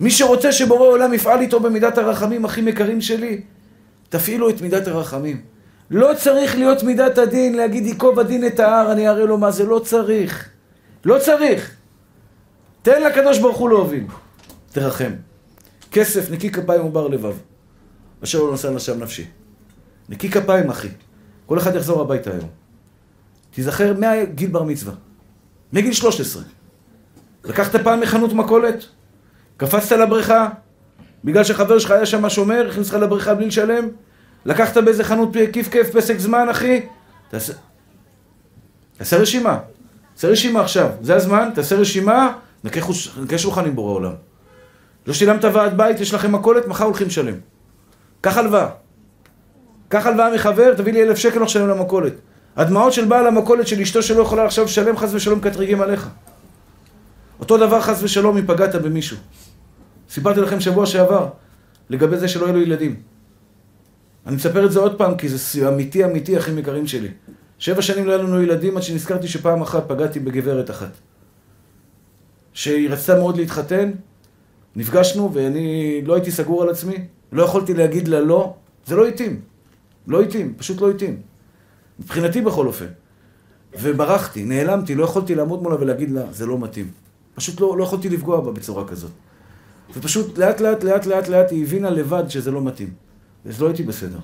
מי שרוצה שבורא עולם יפעל איתו במידת הרחמים הכי יקרים שלי, תפעילו את מידת הרחמים. לא צריך להיות מידת הדין, להגיד ייקוב הדין את ההר, אני אראה לו מה זה, לא צריך. לא צריך. תן לקדוש ברוך הוא להוביל. תרחם. כסף, נקי כפיים ובר לבב. אשר לא נושא לשם נפשי. נקי כפיים, אחי. כל אחד יחזור הביתה היום. תיזכר מהגיל בר מצווה. מגיל 13. לקחת פעם מחנות מכולת? קפצת לבריכה? בגלל שחבר שלך היה שם שומר, הכניס לך לבריכה בלי לשלם? לקחת באיזה חנות כיף כיף פסק זמן, אחי? תעשה... תעשה רשימה. תעשה רשימה עכשיו. זה הזמן, תעשה רשימה, נקה שולחן עם בורא עולם. לא שילמת ועד בית, יש לכם מכולת, מחר הולכים לשלם. קח הלוואה. קח הלוואה מחבר, תביא לי אלף שקל, לשלם למכולת. הדמעות של בעל המכולת של אשתו שלא יכולה עכשיו לשלם חס ושלום קטריגים עליך. אותו דבר חס ושלום אם פגעת במישהו. סיפרתי לכם שבוע שעבר לגבי זה שלא יהיו לו ילדים. אני מספר את זה עוד פעם כי זה אמיתי אמיתי אחים יקרים שלי. שבע שנים לא היה לנו ילדים עד שנזכרתי שפעם אחת פגעתי בגברת אחת. שהיא רצתה מאוד להתחתן, נפגשנו ואני לא הייתי סגור על עצמי, לא יכולתי להגיד לה לא, זה לא התאים. לא התאים, פשוט לא התאים. מבחינתי בכל אופן. וברחתי, נעלמתי, לא יכולתי לעמוד מולה ולהגיד לה, זה לא מתאים. פשוט לא, לא יכולתי לפגוע בה בצורה כזאת. ופשוט לאט לאט לאט לאט לאט היא הבינה לבד שזה לא מתאים. אז לא הייתי בסדר.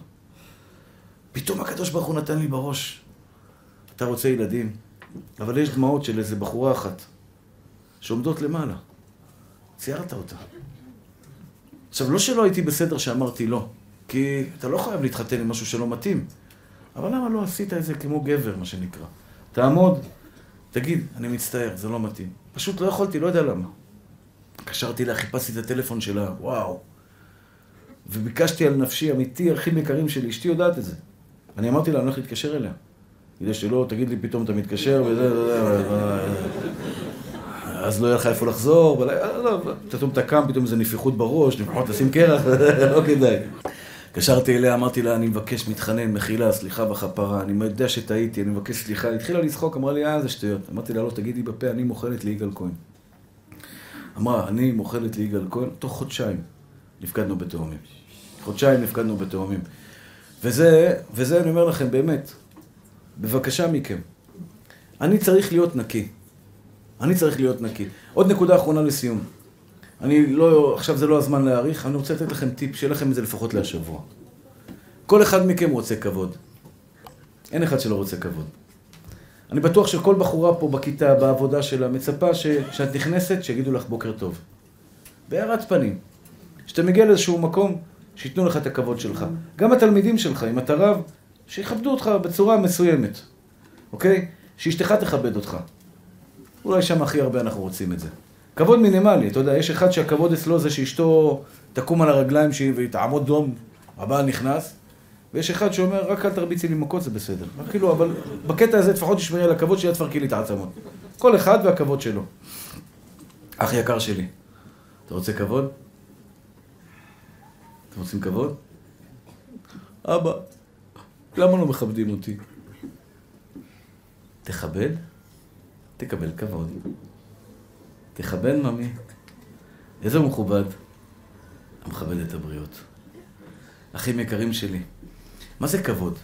פתאום הקדוש ברוך הוא נתן לי בראש, אתה רוצה ילדים, אבל יש דמעות של איזה בחורה אחת שעומדות למעלה. ציירת אותה. עכשיו, לא שלא הייתי בסדר שאמרתי לא, כי אתה לא חייב להתחתן עם משהו שלא מתאים. אבל למה לא עשית את זה כמו גבר, מה שנקרא? תעמוד, תגיד, אני מצטער, זה לא מתאים. פשוט לא יכולתי, לא יודע למה. קשרתי לה, חיפשתי את הטלפון שלה, וואו. וביקשתי על נפשי, אמיתי, אחים יקרים שלי, אשתי יודעת את זה. אני אמרתי לה, אני הולך להתקשר אליה. כדי שלא, תגיד לי פתאום אתה מתקשר וזה, אז לא יהיה לך איפה לחזור, פתאום אתה קם, פתאום איזה נפיחות בראש, לפחות תשים קרח, לא כדאי. התקשרתי אליה, אמרתי לה, אני מבקש, מתחנן, מחילה, סליחה בכפרה, אני יודע שטעיתי, אני מבקש סליחה. היא התחילה לצחוק, אמרה לי, אה, זה שטויות. אמרתי לה, לא, תגידי בפה, אני מוכלת ליגאל כהן. אמרה, אני מוכלת ליגאל כהן, תוך חודשיים נפקדנו בתאומים. חודשיים נפקדנו בתאומים. וזה, וזה אני אומר לכם, באמת, בבקשה מכם. אני צריך להיות נקי. אני צריך להיות נקי. עוד נקודה אחרונה לסיום. אני לא, עכשיו זה לא הזמן להאריך, אני רוצה לתת לכם טיפ, שיהיה לכם את זה לפחות להשבוע. כל אחד מכם רוצה כבוד. אין אחד שלא רוצה כבוד. אני בטוח שכל בחורה פה בכיתה, בעבודה שלה, מצפה ש... שאת נכנסת, שיגידו לך בוקר טוב. בהערת פנים. כשאתה מגיע לאיזשהו מקום, שייתנו לך את הכבוד שלך. גם התלמידים שלך, אם אתה רב, שיכבדו אותך בצורה מסוימת, אוקיי? שאשתך תכבד אותך. אולי שם הכי הרבה אנחנו רוצים את זה. כבוד מינימלי, אתה יודע, יש אחד שהכבוד אצלו זה שאשתו תקום על הרגליים והיא תעמוד דום, הבעל נכנס, ויש אחד שאומר, רק אל תרביצי לי מכות, זה בסדר. כאילו, אבל בקטע הזה לפחות תשמרי על הכבוד שלי, אל תפרקי לי את העצמות. כל אחד והכבוד שלו. אח יקר שלי, אתה רוצה כבוד? אתם רוצים כבוד? אבא, למה לא מכבדים אותי? תכבד, תקבל כבוד. תכבד ממי. איזה מכובד. המכבד את הבריות. אחים יקרים שלי, מה זה כבוד?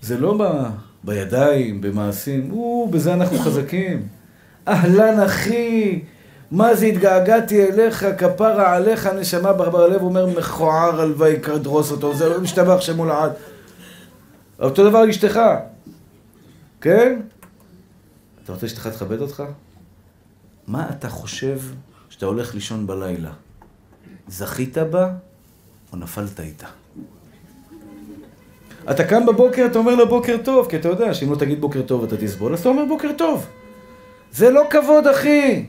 זה לא ב... בידיים, במעשים, או, בזה אנחנו חזקים. אהלן אחי, מה זה התגעגעתי אליך, כפרה עליך, נשמה בלב אומר מכוער הלוואי כדרוס אותו, זה לא משתבח שמו לעד. אותו דבר אשתך, כן? אתה רוצה שאשתך תכבד אותך? מה אתה חושב שאתה הולך לישון בלילה, זכית בה או נפלת איתה? אתה קם בבוקר, אתה אומר לו בוקר טוב, כי אתה יודע שאם לא תגיד בוקר טוב אתה תסבול, אז אתה אומר בוקר טוב. זה לא כבוד, אחי.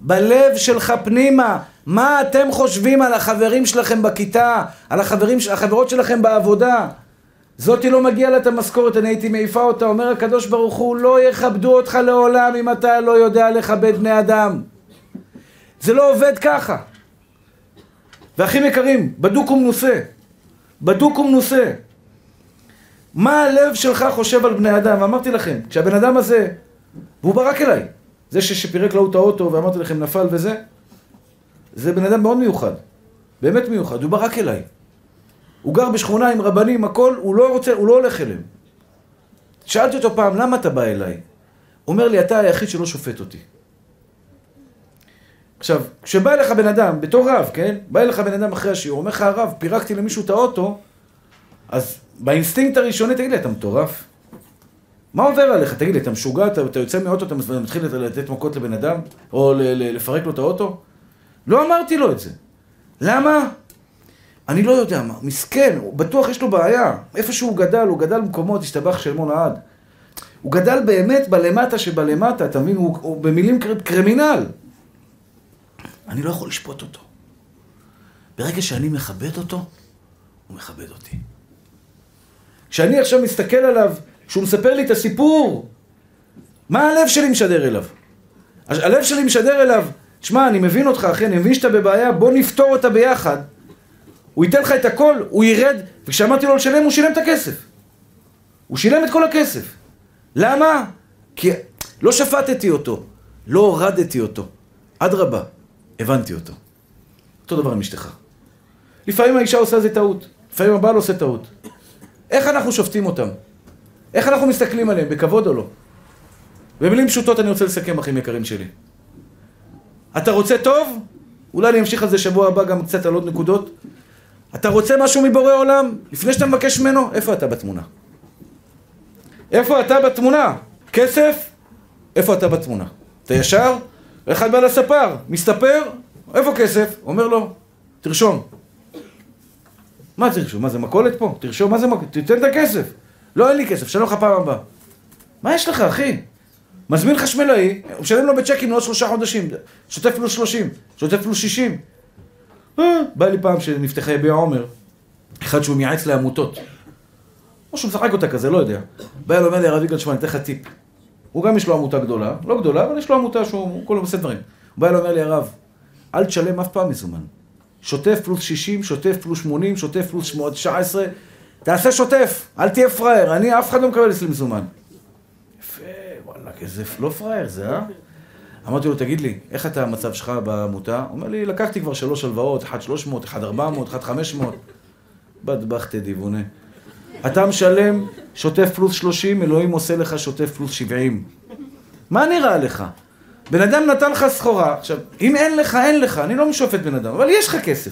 בלב שלך פנימה, מה אתם חושבים על החברים שלכם בכיתה, על החברים, החברות שלכם בעבודה? זאתי לא מגיע לה את המשכורת, אני הייתי מעיפה אותה, אומר הקדוש ברוך הוא, לא יכבדו אותך לעולם אם אתה לא יודע לכבד בני אדם. זה לא עובד ככה. ואחים יקרים, בדוק ומנוסה. בדוק ומנוסה. מה הלב שלך חושב על בני אדם? אמרתי לכם, כשהבן אדם הזה, והוא בא רק אליי, זה שפירק לו את האוטו ואמרתי לכם נפל וזה, זה בן אדם מאוד מיוחד. באמת מיוחד, הוא בא רק אליי. הוא גר בשכונה עם רבנים, הכל, הוא לא רוצה, הוא לא הולך אליהם. שאלתי אותו פעם, למה אתה בא אליי? אומר לי, אתה היחיד שלא שופט אותי. עכשיו, כשבא אליך בן אדם, בתור רב, כן? בא אליך בן אדם אחרי השיעור, אומר לך הרב, פירקתי למישהו את האוטו, אז באינסטינקט הראשוני, תגיד לי, אתה מטורף? מה עובר עליך? תגיד לי, אתה משוגע? אתה, אתה יוצא מאוטו, אתה מתחיל לתת מכות לבן אדם? או לפרק לו את האוטו? לא אמרתי לו את זה. למה? אני לא יודע מה, מסכן, בטוח יש לו בעיה. איפה שהוא גדל, הוא גדל במקומות, השתבח של מון העד. הוא גדל באמת בלמטה שבלמטה, אתה מבין? הוא, הוא במילים קר, קרימינל. אני לא יכול לשפוט אותו. ברגע שאני מכבד אותו, הוא מכבד אותי. כשאני עכשיו מסתכל עליו, כשהוא מספר לי את הסיפור, מה הלב שלי משדר אליו? הלב שלי משדר אליו, שמע, אני מבין אותך, אחי, אני מבין שאתה בבעיה, בוא נפתור אותה ביחד. הוא ייתן לך את הכל, הוא ירד, וכשאמרתי לו לשלם, הוא שילם את הכסף. הוא שילם את כל הכסף. למה? כי לא שפטתי אותו, לא הורדתי אותו. אדרבה, הבנתי אותו. אותו דבר עם אשתך. לפעמים האישה עושה איזה טעות, לפעמים הבעל עושה טעות. איך אנחנו שופטים אותם? איך אנחנו מסתכלים עליהם, בכבוד או לא? במילים פשוטות אני רוצה לסכם, אחים יקרים שלי. אתה רוצה טוב? אולי אני אמשיך על זה שבוע הבא גם קצת על עוד נקודות. אתה רוצה משהו מבורא עולם? לפני שאתה מבקש ממנו, איפה אתה בתמונה? איפה אתה בתמונה? כסף? איפה אתה בתמונה? אתה ישר? אחד בא לספר, מסתפר, איפה כסף? אומר לו, תרשום. מה תרשום? מה זה מכולת פה? תרשום, מה זה מכולת? תיתן את הכסף. לא, אין לי כסף, שלום לך פעם הבאה. מה יש לך, אחי? מזמין חשמלאי, משלם לו בצ'קים לעוד שלושה חודשים, שוטף פלוס שלושים, שוטף פלוס שישים. בא לי פעם שנפתחה יביע עומר, אחד שהוא מייעץ לעמותות. או שהוא משחק אותה כזה, לא יודע. בא אליו, אומר לי, הרב יגאל, שמע, אני אתן לך טיפ. הוא גם יש לו עמותה גדולה, לא גדולה, אבל יש לו עמותה שהוא כולו עושה דברים. הוא בא אליו, אומר לי, הרב, אל תשלם אף פעם מזומן. שוטף פלוס 60, שוטף פלוס 80, שוטף פלוס 19, תעשה שוטף, אל תהיה פראייר, אני, אף אחד לא מקבל אצלי מזומן. יפה, וואלה, איזה לא פראייר זה, אה? אמרתי לו, תגיד לי, איך אתה המצב שלך בעמותה? הוא אומר לי, לקחתי כבר שלוש הלוואות, אחד 300, אחד 400, אחד 500. בדבחתי דיבונה. אתה משלם שוטף פלוס 30, אלוהים עושה לך שוטף פלוס 70. מה נראה לך? בן אדם נתן לך סחורה, עכשיו, אם אין לך, אין לך, אני לא משופט בן אדם, אבל יש לך כסף.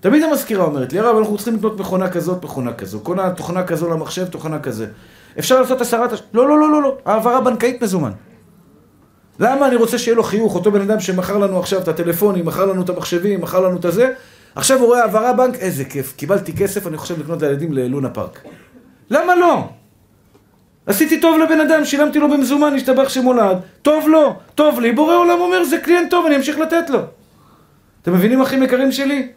תמיד המזכירה אומרת לי, הרב, אנחנו צריכים לקנות מכונה כזאת, מכונה כזו, קונה תוכנה כזו למחשב, תוכנה כזה. אפשר לעשות הסרת... לא, לא, לא, לא, לא, העברה בנקאית מזומן. למה אני רוצה שיהיה לו חיוך, אותו בן אדם שמכר לנו עכשיו את הטלפונים, מכר לנו את המחשבים, מכר לנו את הזה, עכשיו הוא רואה העברה בנק, איזה כיף, קיבלתי כסף, אני חושב לקנות לילדים ללונה פארק. למה לא? עשיתי טוב לבן אדם, שילמתי לו במזומן, השתבח שמולד, טוב לו, טוב לי, בורא עולם אומר, זה קליינט טוב, אני אמשיך לתת לו. אתם מבינים, אחים יקרים שלי?